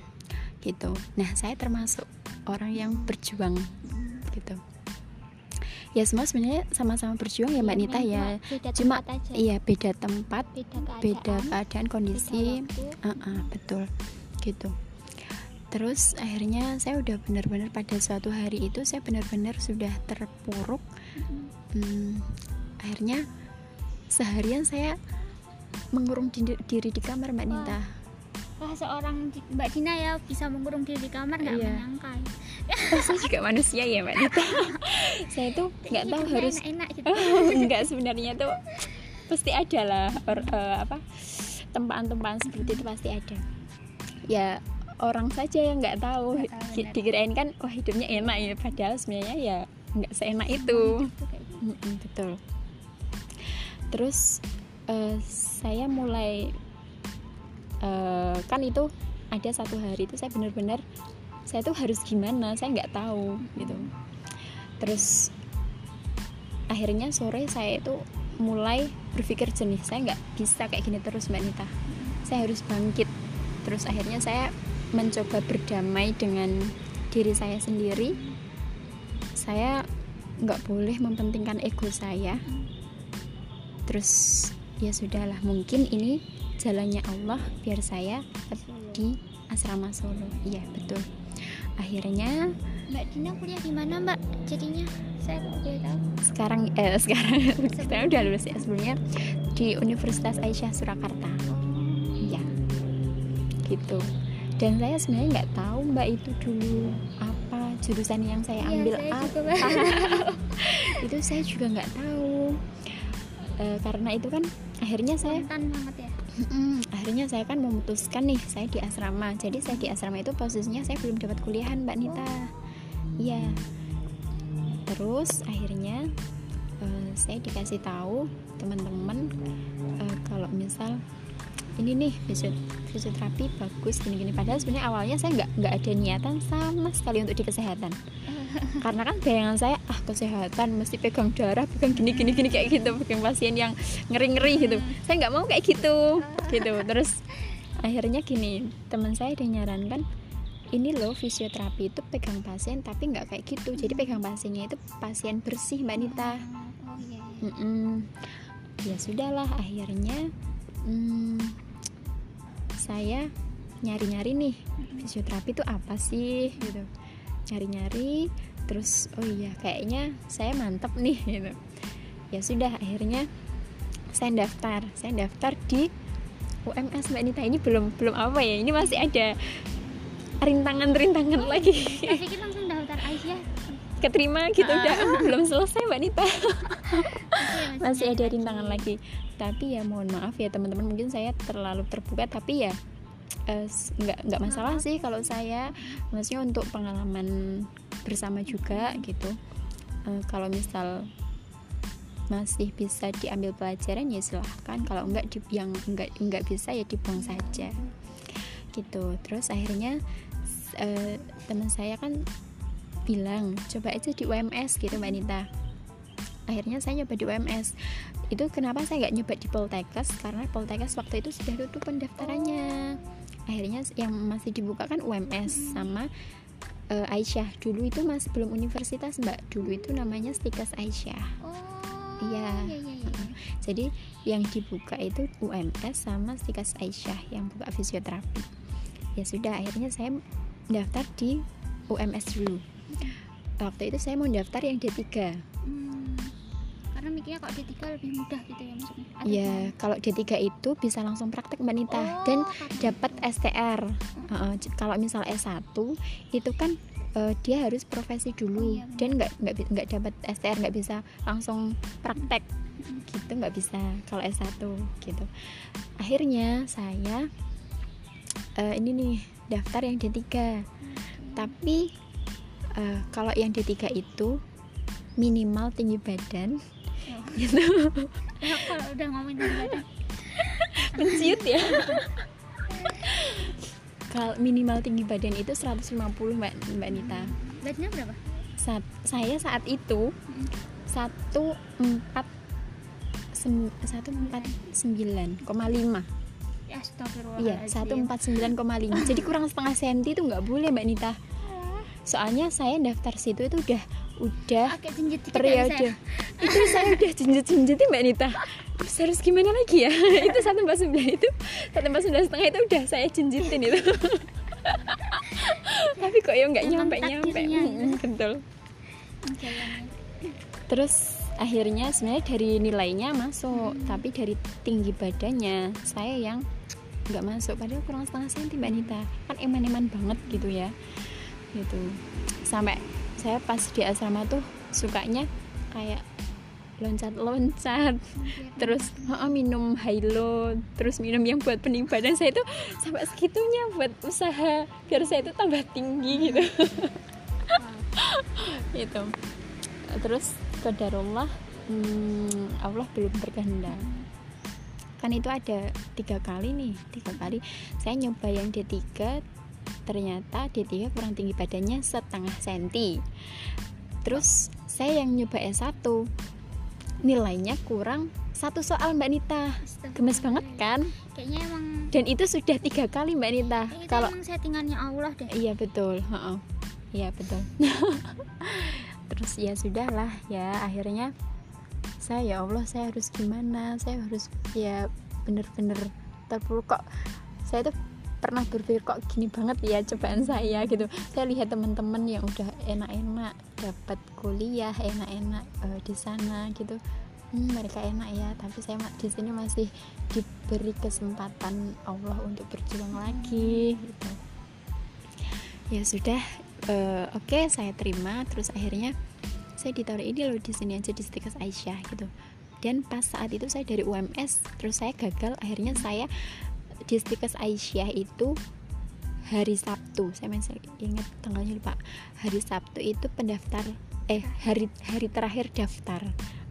gitu. Nah saya termasuk orang yang berjuang Mm. gitu. Ya semua sebenarnya sama-sama berjuang ya mbak Iya, Nita ya. beda cuma aja. iya beda tempat beda keadaan. beda keadaan kondisi. beda. Ah, ah, betul. Gitu. Terus akhirnya saya udah benar-benar pada suatu hari itu saya benar-benar sudah terpuruk. Mm. Hmm, akhirnya seharian saya mengurung di- diri di kamar mbak Wah. Nita Wah seorang Mbak Dina ya bisa mengurung diri di kamar nggak Iya. menyangka ya. saya juga manusia ya mbak Nita saya tuh nggak tahu harus enak-enak gitu nggak sebenarnya tuh pasti ada lah or- eh, apa tempaan-tempaan seperti itu pasti ada ya orang saja yang nggak tahu tahu, benar. dikirain kan wah hidupnya enak ya padahal sebenarnya ya nggak seenak itu gitu. Betul terus eh, saya mulai eh, kan itu ada satu hari itu saya benar-benar saya tuh harus gimana saya nggak tahu gitu. Terus akhirnya sore saya itu mulai berpikir jernih saya nggak bisa kayak gini terus mbak Nita. Saya harus bangkit. Terus akhirnya saya mencoba berdamai dengan diri saya sendiri. Saya nggak boleh mempentingkan ego saya terus ya sudahlah mungkin ini jalannya Allah biar saya di asrama Solo. Iya betul. Akhirnya Mbak Dina kuliah di mana Mbak? Jadinya saya boleh tahu? sekarang eh sekarang sekarang udah lulus ya sebelumnya di Universitas Aisyah Surakarta. Iya gitu. Dan saya sebenarnya nggak tahu mbak itu dulu apa jurusan yang saya Iya, ambil saya apa. itu saya juga nggak tahu Eh, karena itu kan akhirnya saya banget ya. Akhirnya saya kan memutuskan nih saya di asrama. Jadi saya di asrama itu posisinya saya belum dapat kuliahan mbak Nita. Iya. Terus akhirnya eh, saya dikasih tahu teman-teman eh, kalau misal ini nih fisio- fisioterapi bagus gini-gini. Padahal sebenarnya awalnya saya nggak nggak ada niatan sama sekali untuk di kesehatan karena kan bayangan saya ah kesehatan mesti pegang darah pegang gini gini gini kayak gitu pegang pasien yang ngeri ngeri gitu. Saya nggak mau kayak gitu gitu. Terus akhirnya gini teman saya ada nyarankan ini loh fisioterapi itu pegang pasien tapi nggak kayak gitu. Jadi pegang pasiennya itu pasien bersih mbak Nita. Oh iya, iya. Mm-mm. ya sudahlah akhirnya mm, saya nyari-nyari nih fisioterapi itu apa sih gitu nyari-nyari terus oh iya kayaknya saya mantep nih gitu. Ya sudah akhirnya saya daftar. Saya daftar di UMS Mbak Nita. Ini belum belum apa ya ini masih ada rintangan-rintangan lagi. Saya pikir langsung daftar Aisyah keterima gitu Ah. udah. "Ah, belum selesai mbak Nita. Masih- masih ada rintangan lagi. Tapi ya mohon maaf ya teman-teman mungkin saya terlalu terbuka tapi ya nggak nggak masalah sih kalau saya. Maksudnya untuk pengalaman bersama juga gitu. Eh, kalau misal masih bisa diambil pelajaran ya silahkan. Kalau enggak yang enggak enggak bisa ya dibuang saja. Gitu. Terus akhirnya eh, teman saya kan bilang coba aja di UMS gitu mbak Nita. Akhirnya saya nyoba di UMS itu kenapa saya nggak nyoba di Poltekkes? Karena Poltekkes waktu itu sudah tutup pendaftarannya akhirnya yang masih dibuka kan UMS sama eh, Aisyah. Dulu itu masih belum universitas mbak. Dulu itu namanya Stikes Aisyah. Oh, Iya. iya, iya, iya. jadi yang dibuka itu UMS sama Stikes Aisyah yang buka fisioterapi. Ya sudah akhirnya saya daftar di UMS dulu. Waktu itu saya mau daftar yang D3 Hmm, karena mikirnya kalau D3 lebih mudah gitu ya maksudnya. Atau ya gimana? kalau D3 itu bisa langsung praktek mbak Nita. Oh, dan dapat STR Heeh, j- kalau misal S1 itu kan eh, dia harus profesi dulu. Oh, iya, dan nggak nggak nggak dapat STR nggak bisa langsung praktek. Gitu nggak bisa kalau S1 gitu. Akhirnya saya eh, ini nih daftar yang D3 tapi eh, kalau yang D3 itu minimal tinggi badan. gitu. Ya, kalau udah ngomongin badan menciut ya. Kalau minimal tinggi badan itu 150 mbak mbak Nita. Badannya berapa? Saat saya saat itu satu empat satu empat sembilan koma lima. Ya iya satu empat sembilan koma lima. Jadi kurang setengah senti itu nggak boleh mbak Nita. Soalnya saya daftar situ itu udah udah jenjit ya, periode itu saya udah jenjit jenjitin mbak Nita. Terus harus gimana lagi ya? Itu satu empat sembilan itu satu empat sembilan setengah itu udah saya jenjitin itu. Tapi kok ya nggak nyampe nyampe betul. Jalannya. terus akhirnya sebenarnya dari nilainya masuk tapi dari tinggi badannya saya yang nggak masuk. Padahal kurang setengah senti mbak Nita. Kan eman-eman banget gitu ya. Gitu. Sampai saya pas di asrama tuh sukanya kayak loncat-loncat terus oh, minum Hilo terus minum yang buat pening badan saya itu sampai segitunya buat usaha biar saya itu tambah tinggi gitu. Itu terus kodarullah hmm, Allah belum berkehendak. Kan itu ada tiga kali nih tiga kali. Saya nyoba yang D3 ternyata D3 kurang tinggi badannya setengah senti terus saya yang nyoba S1 nilainya kurang satu soal Mbak Nita gemes banget kan kayaknya emang dan itu sudah tiga kali Mbak Nita itu kalau emang settingannya Allah deh Iya betul. Iya betul. Terus ya sudahlah ya akhirnya saya ya Allah saya harus gimana? Saya harus ya bener-bener terpuruk kok. Saya tuh pernah berpikir kok gini banget ya cobaan saya? Gitu. Saya lihat teman-teman yang udah enak-enak dapat kuliah, enak-enak eh, di sana gitu. Hmm, mereka enak ya, tapi saya di sini masih diberi kesempatan Allah untuk berjuang lagi gitu. Ya sudah eh, oke saya terima. Terus akhirnya saya ditaruh ini loh di sini aja di Stikes Aisyah gitu. Dan pas saat itu saya dari UMS terus saya gagal. Akhirnya saya di Stikes Aisyah itu hari Sabtu. Saya masih ingat tanggalnya lupa. Hari Sabtu itu pendaftar eh hari hari terakhir daftar.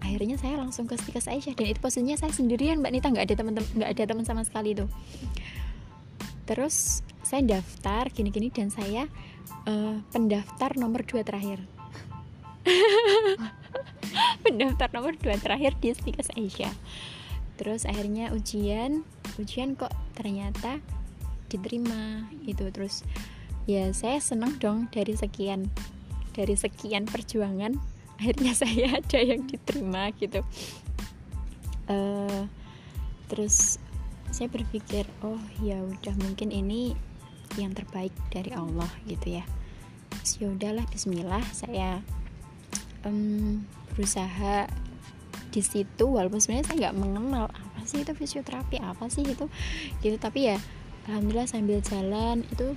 Akhirnya saya langsung ke Stikes Aisyah dan itu posisinya saya sendirian mbak Nita. Nggak ada teman-teman nggak ada teman sama sekali itu terus saya daftar gini-gini dan saya eh, pendaftar nomor dua terakhir. Pendaftar nomor dua terakhir di Stikes Aisyah terus akhirnya ujian ujian kok ternyata diterima gitu. Terus ya saya senang dong dari sekian dari sekian perjuangan akhirnya saya ada yang diterima gitu. Eh, terus saya berpikir oh ya udah mungkin ini yang terbaik dari Allah gitu ya. Ya udahlah Bismillah saya em, berusaha di situ walaupun sebenarnya saya nggak mengenal apa sih itu fisioterapi apa sih itu gitu. Tapi ya alhamdulillah sambil jalan itu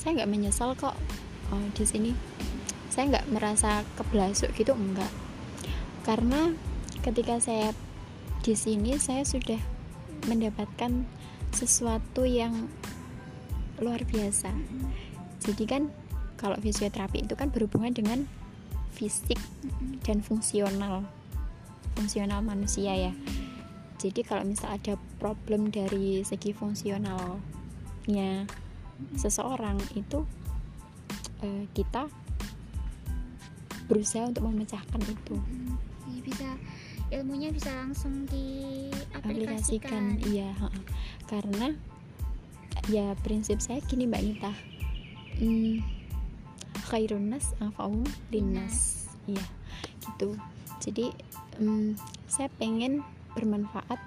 saya nggak menyesal kok oh, di sini. Saya nggak merasa keblasuk gitu enggak. Karena ketika saya di sini saya sudah mendapatkan sesuatu yang luar biasa. Jadi kan kalau fisioterapi itu kan berhubungan dengan fisik dan fungsional fungsional manusia ya. Jadi kalau misal ada problem dari segi fungsionalnya seseorang itu eh, kita berusaha untuk memecahkan itu. Jadi bisa ilmunya bisa langsung diaplikasikan. Aplikasikan iya karena ya prinsip saya gini mbak Nita. Hmm, khairun nas anfa'uhum linnas. Iya gitu. Jadi hmm, saya pengen bermanfaat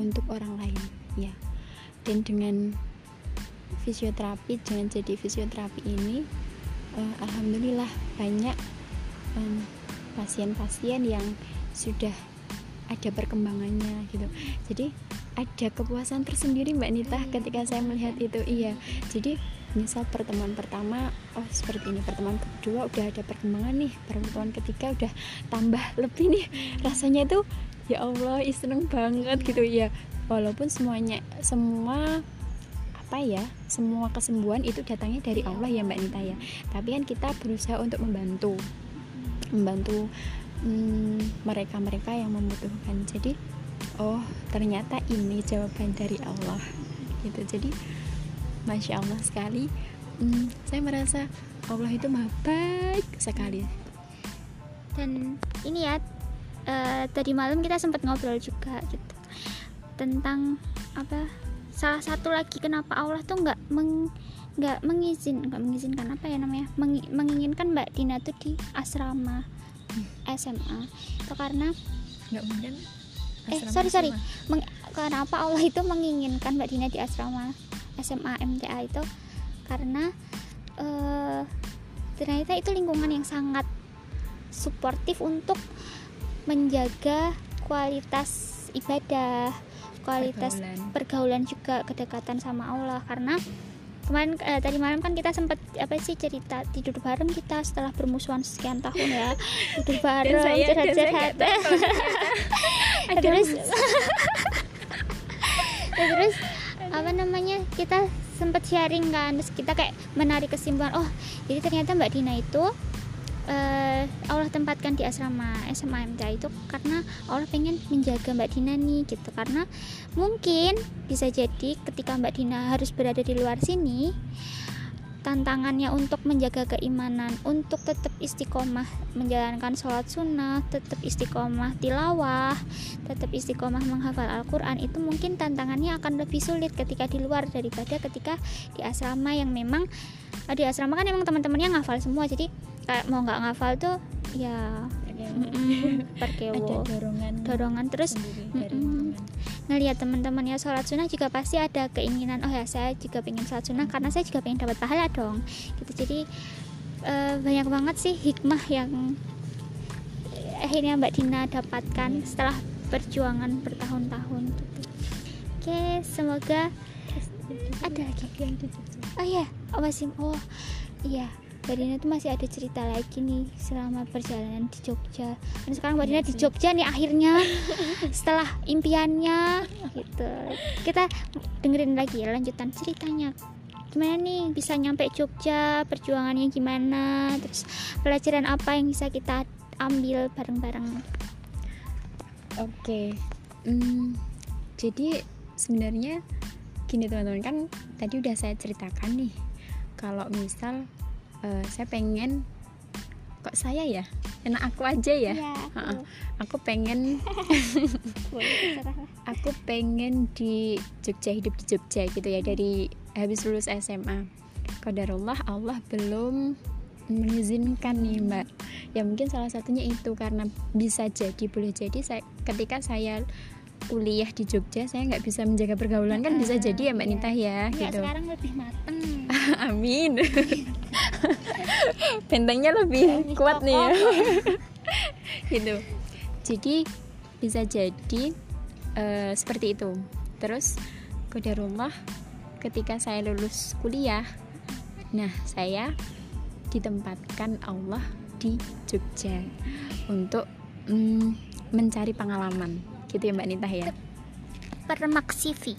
untuk orang lain ya. Dan dengan fisioterapi dengan jadi fisioterapi ini eh, alhamdulillah banyak em, pasien-pasien yang sudah ada perkembangannya gitu. Jadi ada kepuasan tersendiri mbak Nita ketika saya melihat itu iya. Jadi misal pertemuan pertama oh seperti ini. Pertemuan kedua udah ada perkembangan nih. Pertemuan ketiga udah tambah lebih nih. Rasanya itu ya Allah seneng banget gitu. Ya walaupun semuanya semua apa ya semua kesembuhan itu datangnya dari Allah ya mbak Nita ya. Tapi kan kita berusaha untuk membantu. Membantu mm, mereka-mereka yang membutuhkan. Jadi oh ternyata ini jawaban dari Allah gitu. Jadi masya Allah sekali. Mm, saya merasa Allah itu maha baik sekali. Dan ini ya eh, tadi malam kita sempat ngobrol juga gitu tentang apa salah satu lagi kenapa Allah tuh nggak meng nggak mengizin nggak mengizinkan apa ya namanya Mengi- menginginkan Mbak Dina tuh di asrama SMA itu karena nggak mungkin. Eh sorry sorry. Meng- kenapa Allah itu menginginkan Mbak Dina di asrama SMA MTA itu karena eh, ternyata itu lingkungan yang sangat suportif untuk menjaga kualitas ibadah kualitas Pergaulan. pergaulan juga kedekatan sama Allah. Karena kemarin eh, tadi malam kan kita sempat apa sih cerita tidur bareng kita setelah bermusuhan sekian tahun ya. Tidur bareng curhat-curhat. terus terus apa namanya kita sempat sharing kan terus kita kayak menarik kesimpulan oh jadi ternyata Mbak Dina itu eh, Allah tempatkan di asrama SMA MTA itu karena Allah pengen menjaga Mbak Dina nih gitu. Karena mungkin bisa jadi ketika Mbak Dina harus berada di luar sini tantangannya untuk menjaga keimanan untuk tetap istiqomah menjalankan sholat sunnah tetap istiqomah tilawah tetap istiqomah menghafal Al-Quran itu mungkin tantangannya akan lebih sulit ketika di luar daripada ketika di asrama yang memang di asrama kan emang teman-temannya ngafal semua jadi kayak mau nggak ngafal tuh ya mm-mm, ada perkewo dorongan dorongan terus? sendiri dari mm-mm. teman. ngelihat teman-temannya sholat sunnah juga pasti ada keinginan oh ya saya juga pengen sholat sunnah karena saya juga pengen dapat pahala dong. Gitu. Jadi eh, banyak banget sih hikmah yang akhirnya Mbak Dina dapatkan setelah perjuangan bertahun-tahun. Gitu. oke semoga ada lagi? Yang oh ya oh masih oh iya Mbak Dina tuh masih ada cerita lagi nih selama perjalanan di Jogja. Dan sekarang Mbak Iya Dina di. Jogja nih akhirnya setelah impiannya gitu. Kita dengerin lagi ya lanjutan ceritanya. Gimana nih bisa nyampe Jogja perjuangannya gimana terus pelajaran apa yang bisa kita ambil bareng-bareng? Oke, Hmm, jadi sebenarnya gini teman-teman kan tadi udah saya ceritakan nih. Kalau misal eh, saya pengen kok saya ya? Enak aku aja ya? Ha-ha. aku. Aku pengen aku pengen di Jogja hidup di Jogja gitu ya dari habis lulus SMA Qadarullah Allah belum mengizinkan nih mbak. Ya mungkin salah satunya itu karena bisa jadi boleh jadi saya ketika saya kuliah di Jogja saya nggak bisa menjaga pergaulan kan bisa jadi ya mbak iya. Nita ya Enggak, gitu. sekarang lebih mateng. Amin. Bentengnya lebih Lebih kuat nih. ya gitu. Jadi bisa jadi eh, seperti itu. Terus kodarullah ketika saya lulus kuliah nah saya ditempatkan Allah di Jogja untuk mm, mencari pengalaman gitu ya Mbak Nita ya? Permak CV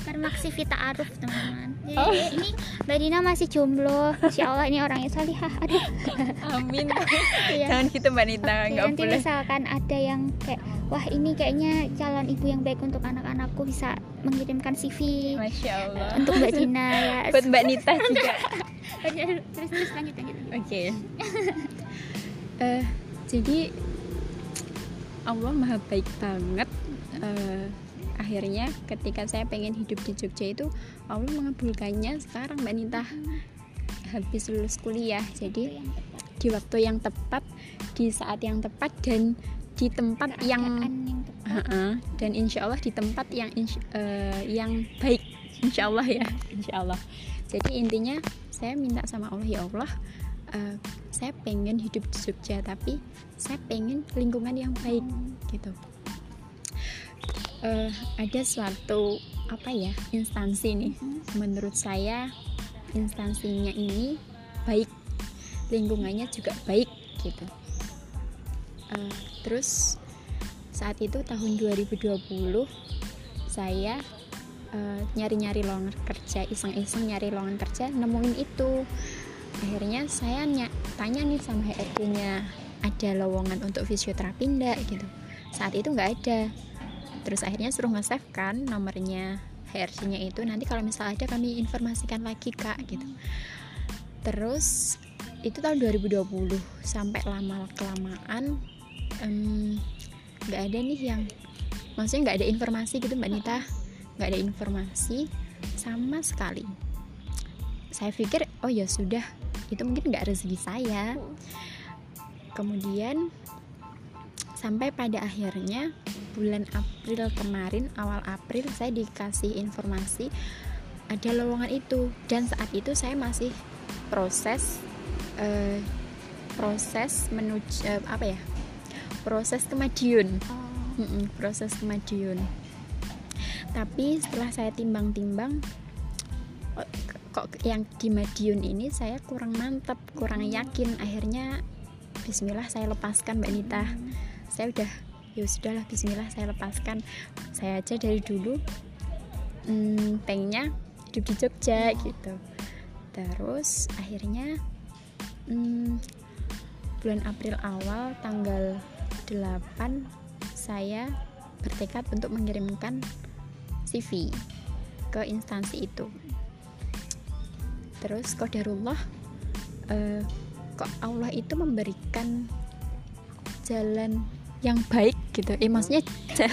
permak CV ta'aruf teman-teman. Jadi, Oh. ini Mbak Dina masih jomblo. Insya Allah ini orangnya salihah. Aduh. Amin. Iya. jangan gitu Mbak Nita Oke, nggak nanti boleh. misalkan ada yang kayak wah ini kayaknya calon ibu yang baik untuk anak-anakku bisa mengirimkan CV Masya Allah. untuk Mbak Dina. Ya buat Mbak Nita juga. Terus terus lanjut lanjut. Oke. Eh, jadi Allah maha baik banget. Eh, akhirnya ketika saya pengen hidup di Jogja itu Allah mengabulkannya sekarang Mbak Nita habis lulus kuliah. Jadi di waktu yang tepat, di saat yang tepat dan di tempat yang yang tepat. Ha-ha, dan insya Allah di tempat yang insya- eh, yang baik insya Allah ya insya Allah jadi intinya saya minta sama Allah ya Allah eh, saya pengen hidup di Jogja tapi saya pengen lingkungan yang baik gitu. Eh, ada suatu apa ya instansi nih menurut saya instansinya ini baik lingkungannya juga baik gitu. Eh, terus saat itu tahun 2020 saya nyari-nyari lowongan kerja iseng-iseng nyari lowongan kerja nemuin itu akhirnya saya ny- tanya nih sama HRD nya ada lowongan untuk fisioterapi enggak gitu. Saat itu nggak ada. Terus akhirnya suruh nge-save kan nomornya HRD nya itu. Nanti kalau misal ada kami informasikan lagi kak gitu. Terus itu tahun 2020 sampai lama kelamaan em, nggak ada nih yang maksudnya nggak ada informasi gitu mbak Nita. Nggak ada informasi sama sekali saya pikir oh ya sudah itu mungkin nggak rezeki saya. Kemudian sampai pada akhirnya bulan April kemarin awal April saya dikasih informasi ada lowongan itu. Dan saat itu saya masih proses eh, proses menuju eh, apa ya proses ke Madiun. Oh, proses ke Madiun. Tapi setelah saya timbang-timbang kok- yang di Madiun ini saya kurang mantap kurang yakin. Akhirnya Bismillah saya lepaskan Mbak Nita. Saya udah ya sudahlah Bismillah saya lepaskan. Saya aja dari dulu hmm, pengennya hidup di Jogja gitu. Terus akhirnya hmm, bulan April awal tanggal 8 saya bertekad untuk mengirimkan CV ke instansi itu terus kodarullah eh, kok Allah itu memberikan jalan yang baik gitu? Eh maksudnya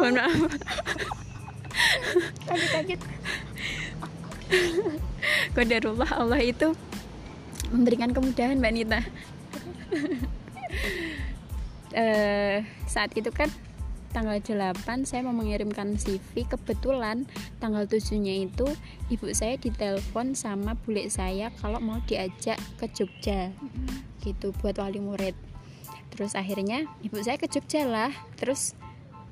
mohon maaf. Lanjut lanjut Qadarullah Allah itu memberikan kemudahan Mbak Nita. Eh, saat itu kan tanggal 8 saya mau mengirimkan CV kebetulan tanggal 7 nya itu ibu saya ditelepon sama bule saya kalau mau diajak ke Jogja. Gitu buat wali murid. Terus akhirnya ibu saya ke Jogja lah. Terus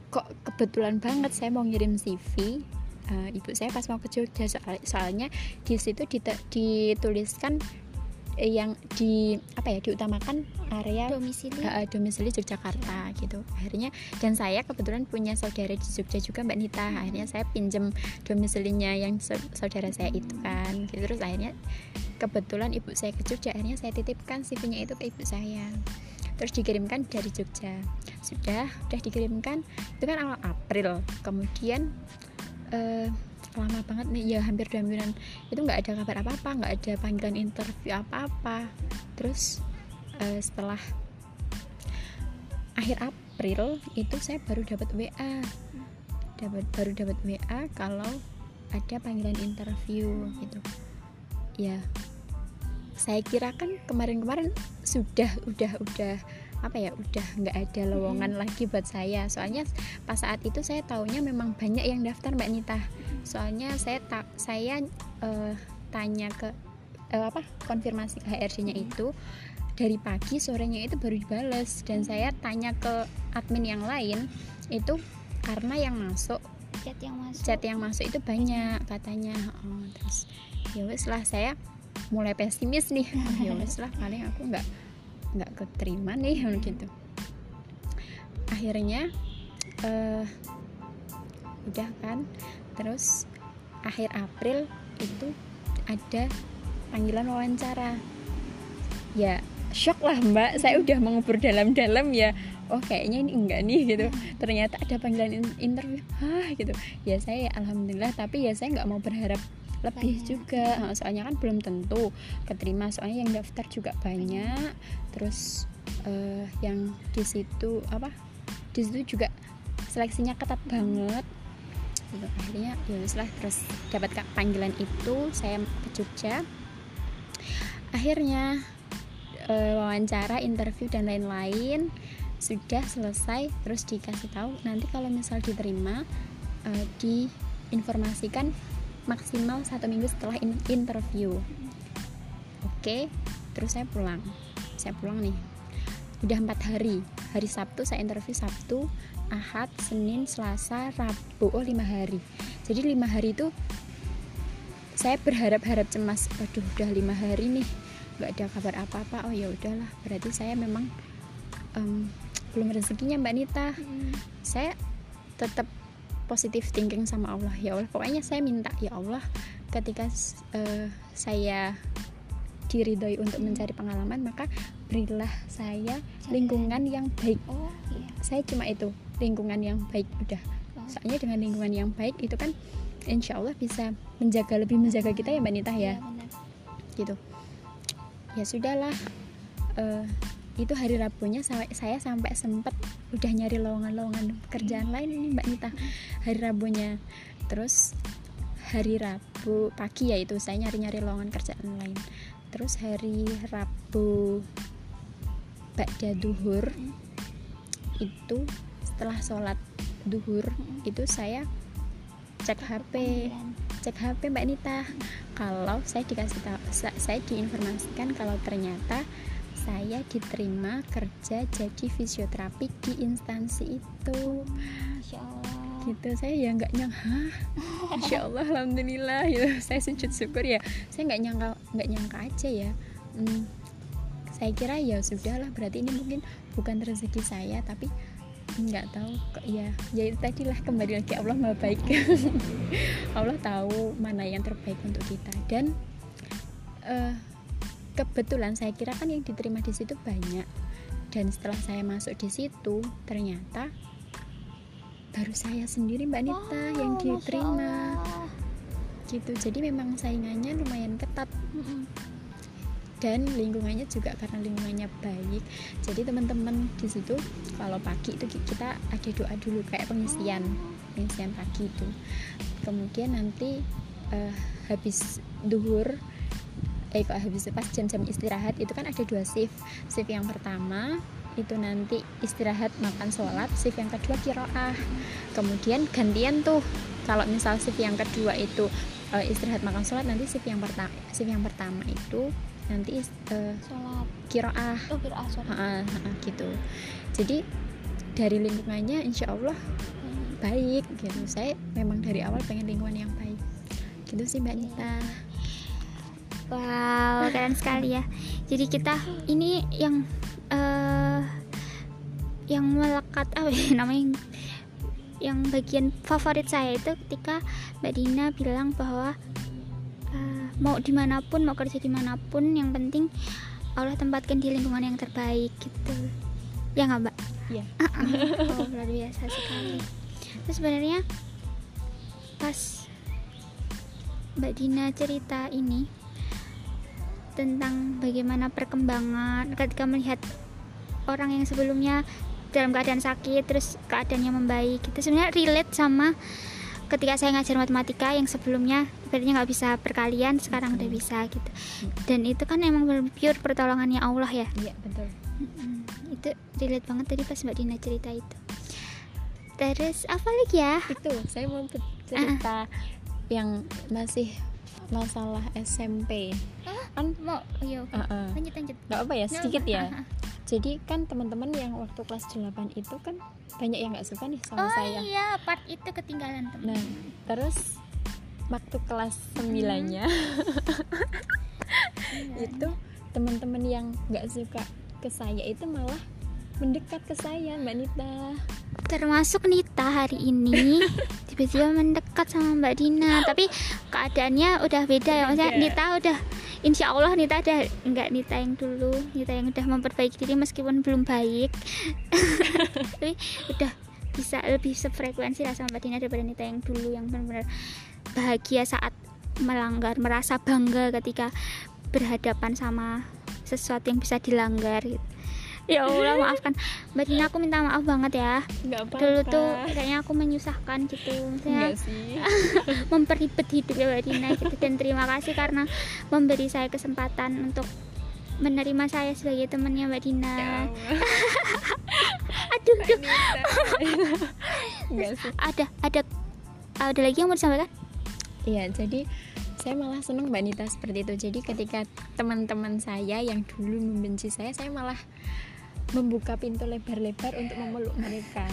kok kebetulan banget saya mau ngirim CV Eh, ibu saya pas mau ke Jogja soal- soalnya di situ dite- dituliskan yang di apa ya diutamakan area domisili. uh, domisili Yogyakarta gitu. Akhirnya dan saya kebetulan punya saudara di Jogja juga Mbak Nita. Akhirnya saya pinjem domisilinya yang sa- saudara saya itu kan gitu. terus akhirnya kebetulan ibu saya ke Jogja. Akhirnya saya titipkan CV-nya itu ke ibu saya. Terus dikirimkan dari Jogja. Sudah sudah dikirimkan itu kan awal April. Kemudian eh, lama banget nih. Ya hampir dua mingguan. Itu nggak ada kabar apa-apa nggak ada panggilan interview apa-apa. Terus eh, setelah akhir April itu saya baru dapat WA dapat baru dapat WA kalau ada panggilan interview gitu. Ya saya kira kan kemarin-kemarin sudah udah udah apa ya udah nggak ada lowongan lagi buat saya. Soalnya pas saat itu saya taunya memang banyak yang daftar mbak Nita soalnya saya tak saya eh, tanya ke eh, apa konfirmasi ke HRD-nya itu dari pagi sorenya itu baru dibales. Dan saya tanya ke admin yang lain itu karena yang masuk chat yang masuk. chat yang masuk itu banyak katanya. Oh, terus ya wes lah saya mulai pesimis nih. Oh, ya wes lah paling aku nggak nggak keterima nih gitu. Akhirnya uh, udah kan terus akhir April itu ada panggilan wawancara. Ya shock lah mbak. Saya udah mengubur dalam-dalam ya. Oh kayaknya ini enggak nih gitu. Ternyata ada panggilan interview. Ah gitu. Ya saya alhamdulillah tapi ya saya nggak mau berharap lebih banyak. juga. Soalnya kan belum tentu keterima. Soalnya yang daftar juga banyak. Terus uh, yang di situ apa? Di situ juga seleksinya ketat banget gitu. akhirnya ya lah terus dapat panggilan itu saya ke Jogja. Akhirnya e, wawancara interview dan lain-lain sudah selesai terus dikasih tahu nanti kalau misal diterima e, diinformasikan maksimal satu minggu setelah in interview. Oke terus saya pulang. Saya pulang nih. Udah empat hari. Hari Sabtu saya interview Sabtu Ahad Senin Selasa Rabu. Oh lima hari. Jadi lima hari itu saya berharap-harap cemas. Waduh udah lima hari nih nggak ada kabar apa-apa. Oh ya udahlah. Berarti saya memang um, belum rezekinya mbak Nita. Hmm. saya tetap positif thinking sama Allah. Ya Allah pokoknya saya minta ya Allah ketika uh, saya diridhoi untuk mencari pengalaman maka berilah saya lingkungan yang baik. Oh, iya. saya cuma itu lingkungan yang baik udah. Oh. soalnya dengan lingkungan yang baik itu kan insya Allah bisa menjaga lebih menjaga kita ya mbak Nita ya, ya gitu. Ya sudahlah uh, itu hari Rabunya saya, sampai sempet udah nyari lowongan-lowongan kerjaan lain ini mbak Nita. Hari Rabunya. Terus hari Rabu pagi ya itu saya nyari-nyari lowongan kerjaan lain terus hari Rabu Bakda Duhur itu setelah sholat duhur itu saya cek HP cek HP Mbak Nita. Kalau saya dikasih tahu saya diinformasikan kalau ternyata saya diterima kerja jadi fisioterapi di instansi itu. Masya Allah gitu. Saya ya nggak nyangka. Masya Allah Alhamdulillah. Gitu saya sujud syukur ya. Saya nggak nyangka nggak nyangka aja ya. Hmm, saya kira ya sudahlah berarti ini mungkin bukan rezeki saya tapi nggak tahu ya ya itu tadilah kembali lagi Allah maha baik. Allah tahu mana yang terbaik untuk kita. Dan uh, kebetulan saya kira kan yang diterima di situ banyak. Dan setelah saya masuk di situ ternyata baru saya sendiri mbak Nita wow, yang diterima. Gitu. Jadi memang saingannya lumayan ketat. Dan lingkungannya juga karena lingkungannya baik. Jadi teman-teman di situ kalau pagi itu kita ada doa dulu kayak pengisian pengisian pagi itu. Kemudian nanti uh, habis duhur eh kok habis pas jam-jam istirahat itu kan ada dua shift. Shift yang pertama itu nanti istirahat makan sholat shift yang kedua kiroah. Kemudian gantian tuh kalau misal shift yang kedua itu uh, istirahat makan sholat nanti shift yang pertama shift yang pertama itu nanti uh, sholat. kiroah. Oh kiroah ha, ha, gitu. Jadi dari lingkungannya insya Allah hmm. baik gitu. Saya memang dari awal pengen lingkungan yang baik. Gitu sih mbak Nita. Wow keren sekali ya. Jadi kita ini yang uh, yang melekat apa ya namanya yang bagian favorit saya itu ketika Mbak Dina bilang bahwa mau di mana pun mau kerja di mana pun yang penting Allah tempatkan di lingkungan yang terbaik gitu. Ya nggak mbak? Iya. Oh luar biasa sekali. Terus sebenarnya pas mbak Dina cerita ini tentang bagaimana perkembangan ketika melihat orang yang sebelumnya dalam keadaan sakit terus keadaannya membaik. Itu sebenarnya relate sama ketika saya ngajar matematika yang sebelumnya berarti nggak bisa perkalian sekarang udah bisa gitu. Dan itu kan emang pure pertolongannya Allah ya? Iya betul. Itu relate banget tadi pas mbak Dina cerita itu. Terus apa lagi ya? Itu saya mau cerita uh yang masih masalah SMP kan? Mau oh, iya uh -uh. lanjut lanjut. Nggak apa ya sedikit ya. jadi kan teman-teman yang waktu kelas 8 itu kan banyak yang nggak suka nih sama oh saya. iya part itu ketinggalan teman. Nah terus waktu kelas 9 nya itu teman-teman yang nggak suka ke saya itu malah mendekat ke saya Mbak Nita. Termasuk Nita hari ini. Tiba-tiba mendekat sama Mbak Dina. Tapi keadaannya udah beda ya maksudnya. Nita udah Insya Allah Nita ada nggak Nita yang dulu Nita yang udah memperbaiki diri meskipun belum baik tapi udah bisa lebih sefrekuensi lah sama Dina daripada Nita yang dulu yang benar-benar bahagia saat melanggar merasa bangga ketika berhadapan sama sesuatu yang bisa dilanggar gitu. ya Allah maafkan. Mbak Dina aku minta maaf banget ya. Nggak apa-apa. Dulu tuh kayaknya aku menyusahkan gitu. Sih. memperibet hidup ya Mbak Dina gitu. Dan terima kasih karena memberi saya kesempatan untuk menerima saya sebagai temannya Mbak Dina. Ya aduh aduh. Ada ada ada lagi yang mau disampaikan? Iya, jadi saya malah senang Mbak Nita seperti itu. Jadi ketika teman-teman saya yang dulu membenci saya, saya malah membuka pintu lebar-lebar untuk memeluk mereka.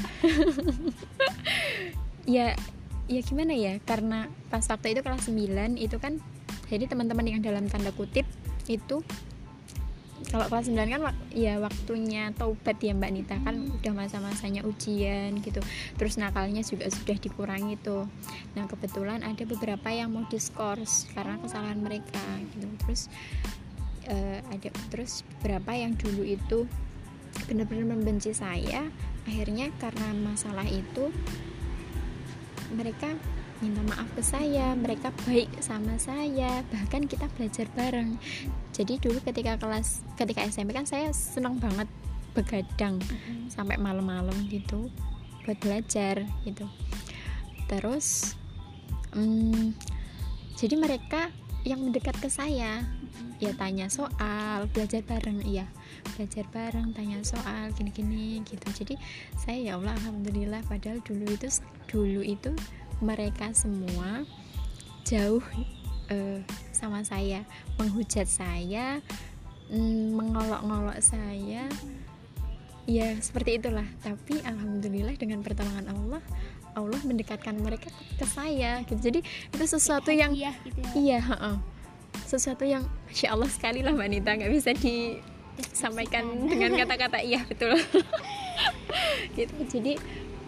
ya, ya gimana ya? Karena pas waktu itu kelas 9 itu kan jadi teman-teman yang dalam tanda kutip itu kalau kelas 9 kan ya waktunya taubat ya Mbak Nita kan udah masa-masanya ujian gitu. Terus nakalnya juga sudah dikurangi tuh. Nah kebetulan ada beberapa yang mau diskors karena kesalahan mereka gitu. Terus eh, ada terus beberapa yang dulu itu benar-benar membenci saya akhirnya karena masalah itu mereka minta maaf ke saya mereka baik sama saya bahkan kita belajar bareng. Jadi dulu ketika kelas ketika SMP kan saya senang banget begadang sampai malam-malam gitu buat belajar gitu. Terus mm, jadi mereka yang mendekat ke saya ya tanya soal belajar bareng iya. Belajar bareng tanya soal gini-gini gitu. Jadi saya ya Allah alhamdulillah padahal dulu itu dulu itu mereka semua jauh eh, sama saya. Menghujat saya mm, mengolok-ngolok saya. Ya seperti itulah. Tapi alhamdulillah dengan pertolongan Allah Allah mendekatkan mereka ke saya gitu. Jadi itu sesuatu yang iya gitu ya. iya. Sesuatu yang masya Allah sekali lah mbak Nita. Nggak bisa disampaikan dengan kata-kata. Iya betul. Gitu. Jadi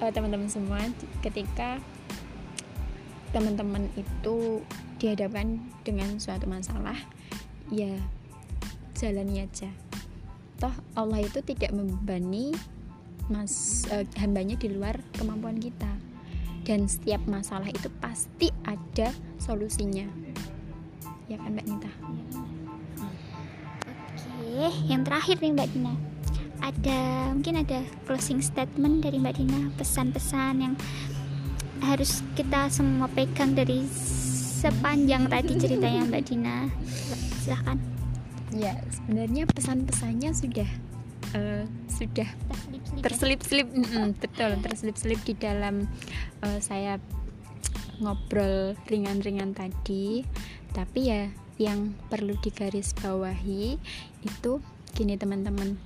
eh, teman-teman semua ketika teman-teman itu dihadapkan dengan suatu masalah ya jalani aja. Toh Allah itu tidak membebani mas eh, hambanya di luar kemampuan kita. Dan setiap masalah itu pasti ada solusinya ya kan mbak Nita Oke, yang terakhir nih Mbak Dina. Ada mungkin ada closing statement dari Mbak Dina, pesan-pesan yang harus kita semua pegang dari sepanjang tadi ceritanya Mbak Dina. Silahkan. ya sebenarnya pesan-pesannya sudah eh, sudah Terselip-selip ya. betul terselip-selip di dalam eh, saya ngobrol ringan-ringan tadi tapi ya yang perlu digarisbawahi itu gini teman-teman.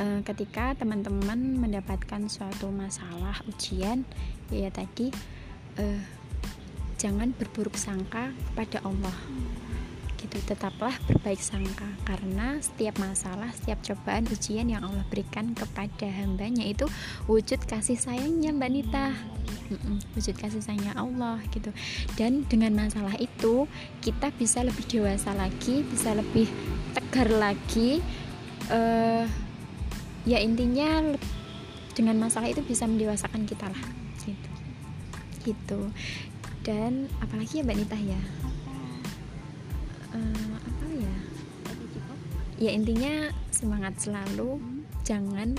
Eh, ketika teman-teman mendapatkan suatu masalah ujian ya tadi eh, jangan berburuk sangka kepada Allah gitu. Tetaplah berbaik sangka karena setiap masalah setiap cobaan ujian yang Allah berikan kepada hambanya itu wujud kasih sayangnya Mbak Nita. Wujud kasih sayangnya Allah gitu. Dan dengan masalah itu kita bisa lebih dewasa lagi bisa lebih tegar lagi eh ya intinya dengan masalah itu bisa mendewasakan kita lah gitu. Gitu. Dan apalagi ya Mbak Nita ya Eh, apa ya? Ya intinya semangat selalu. Jangan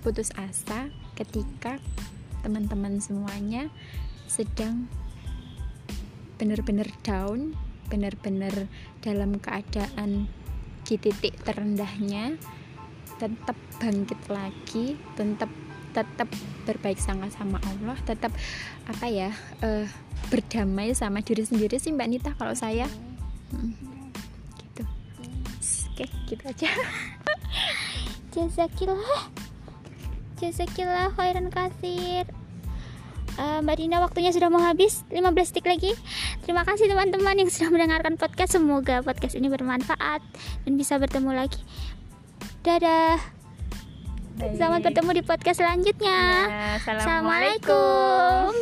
putus asa ketika teman-teman semuanya sedang benar-benar down benar-benar dalam keadaan di titik terendahnya tetap bangkit lagi tetap tetap berbaik sangka sama Allah tetap apa ya eh, berdamai sama diri sendiri sih Mbak Nita kalau saya Gitu. Oke gitu aja. Jazakillah jazakillah khairan kasir Uh, Mbak Dina waktunya sudah mau habis. 15 detik lagi. Terima kasih teman-teman yang sudah mendengarkan podcast. Semoga podcast ini bermanfaat Dan bisa bertemu lagi. Dadah. Baik. Selamat bertemu di podcast selanjutnya. Ya, Assalamualaikum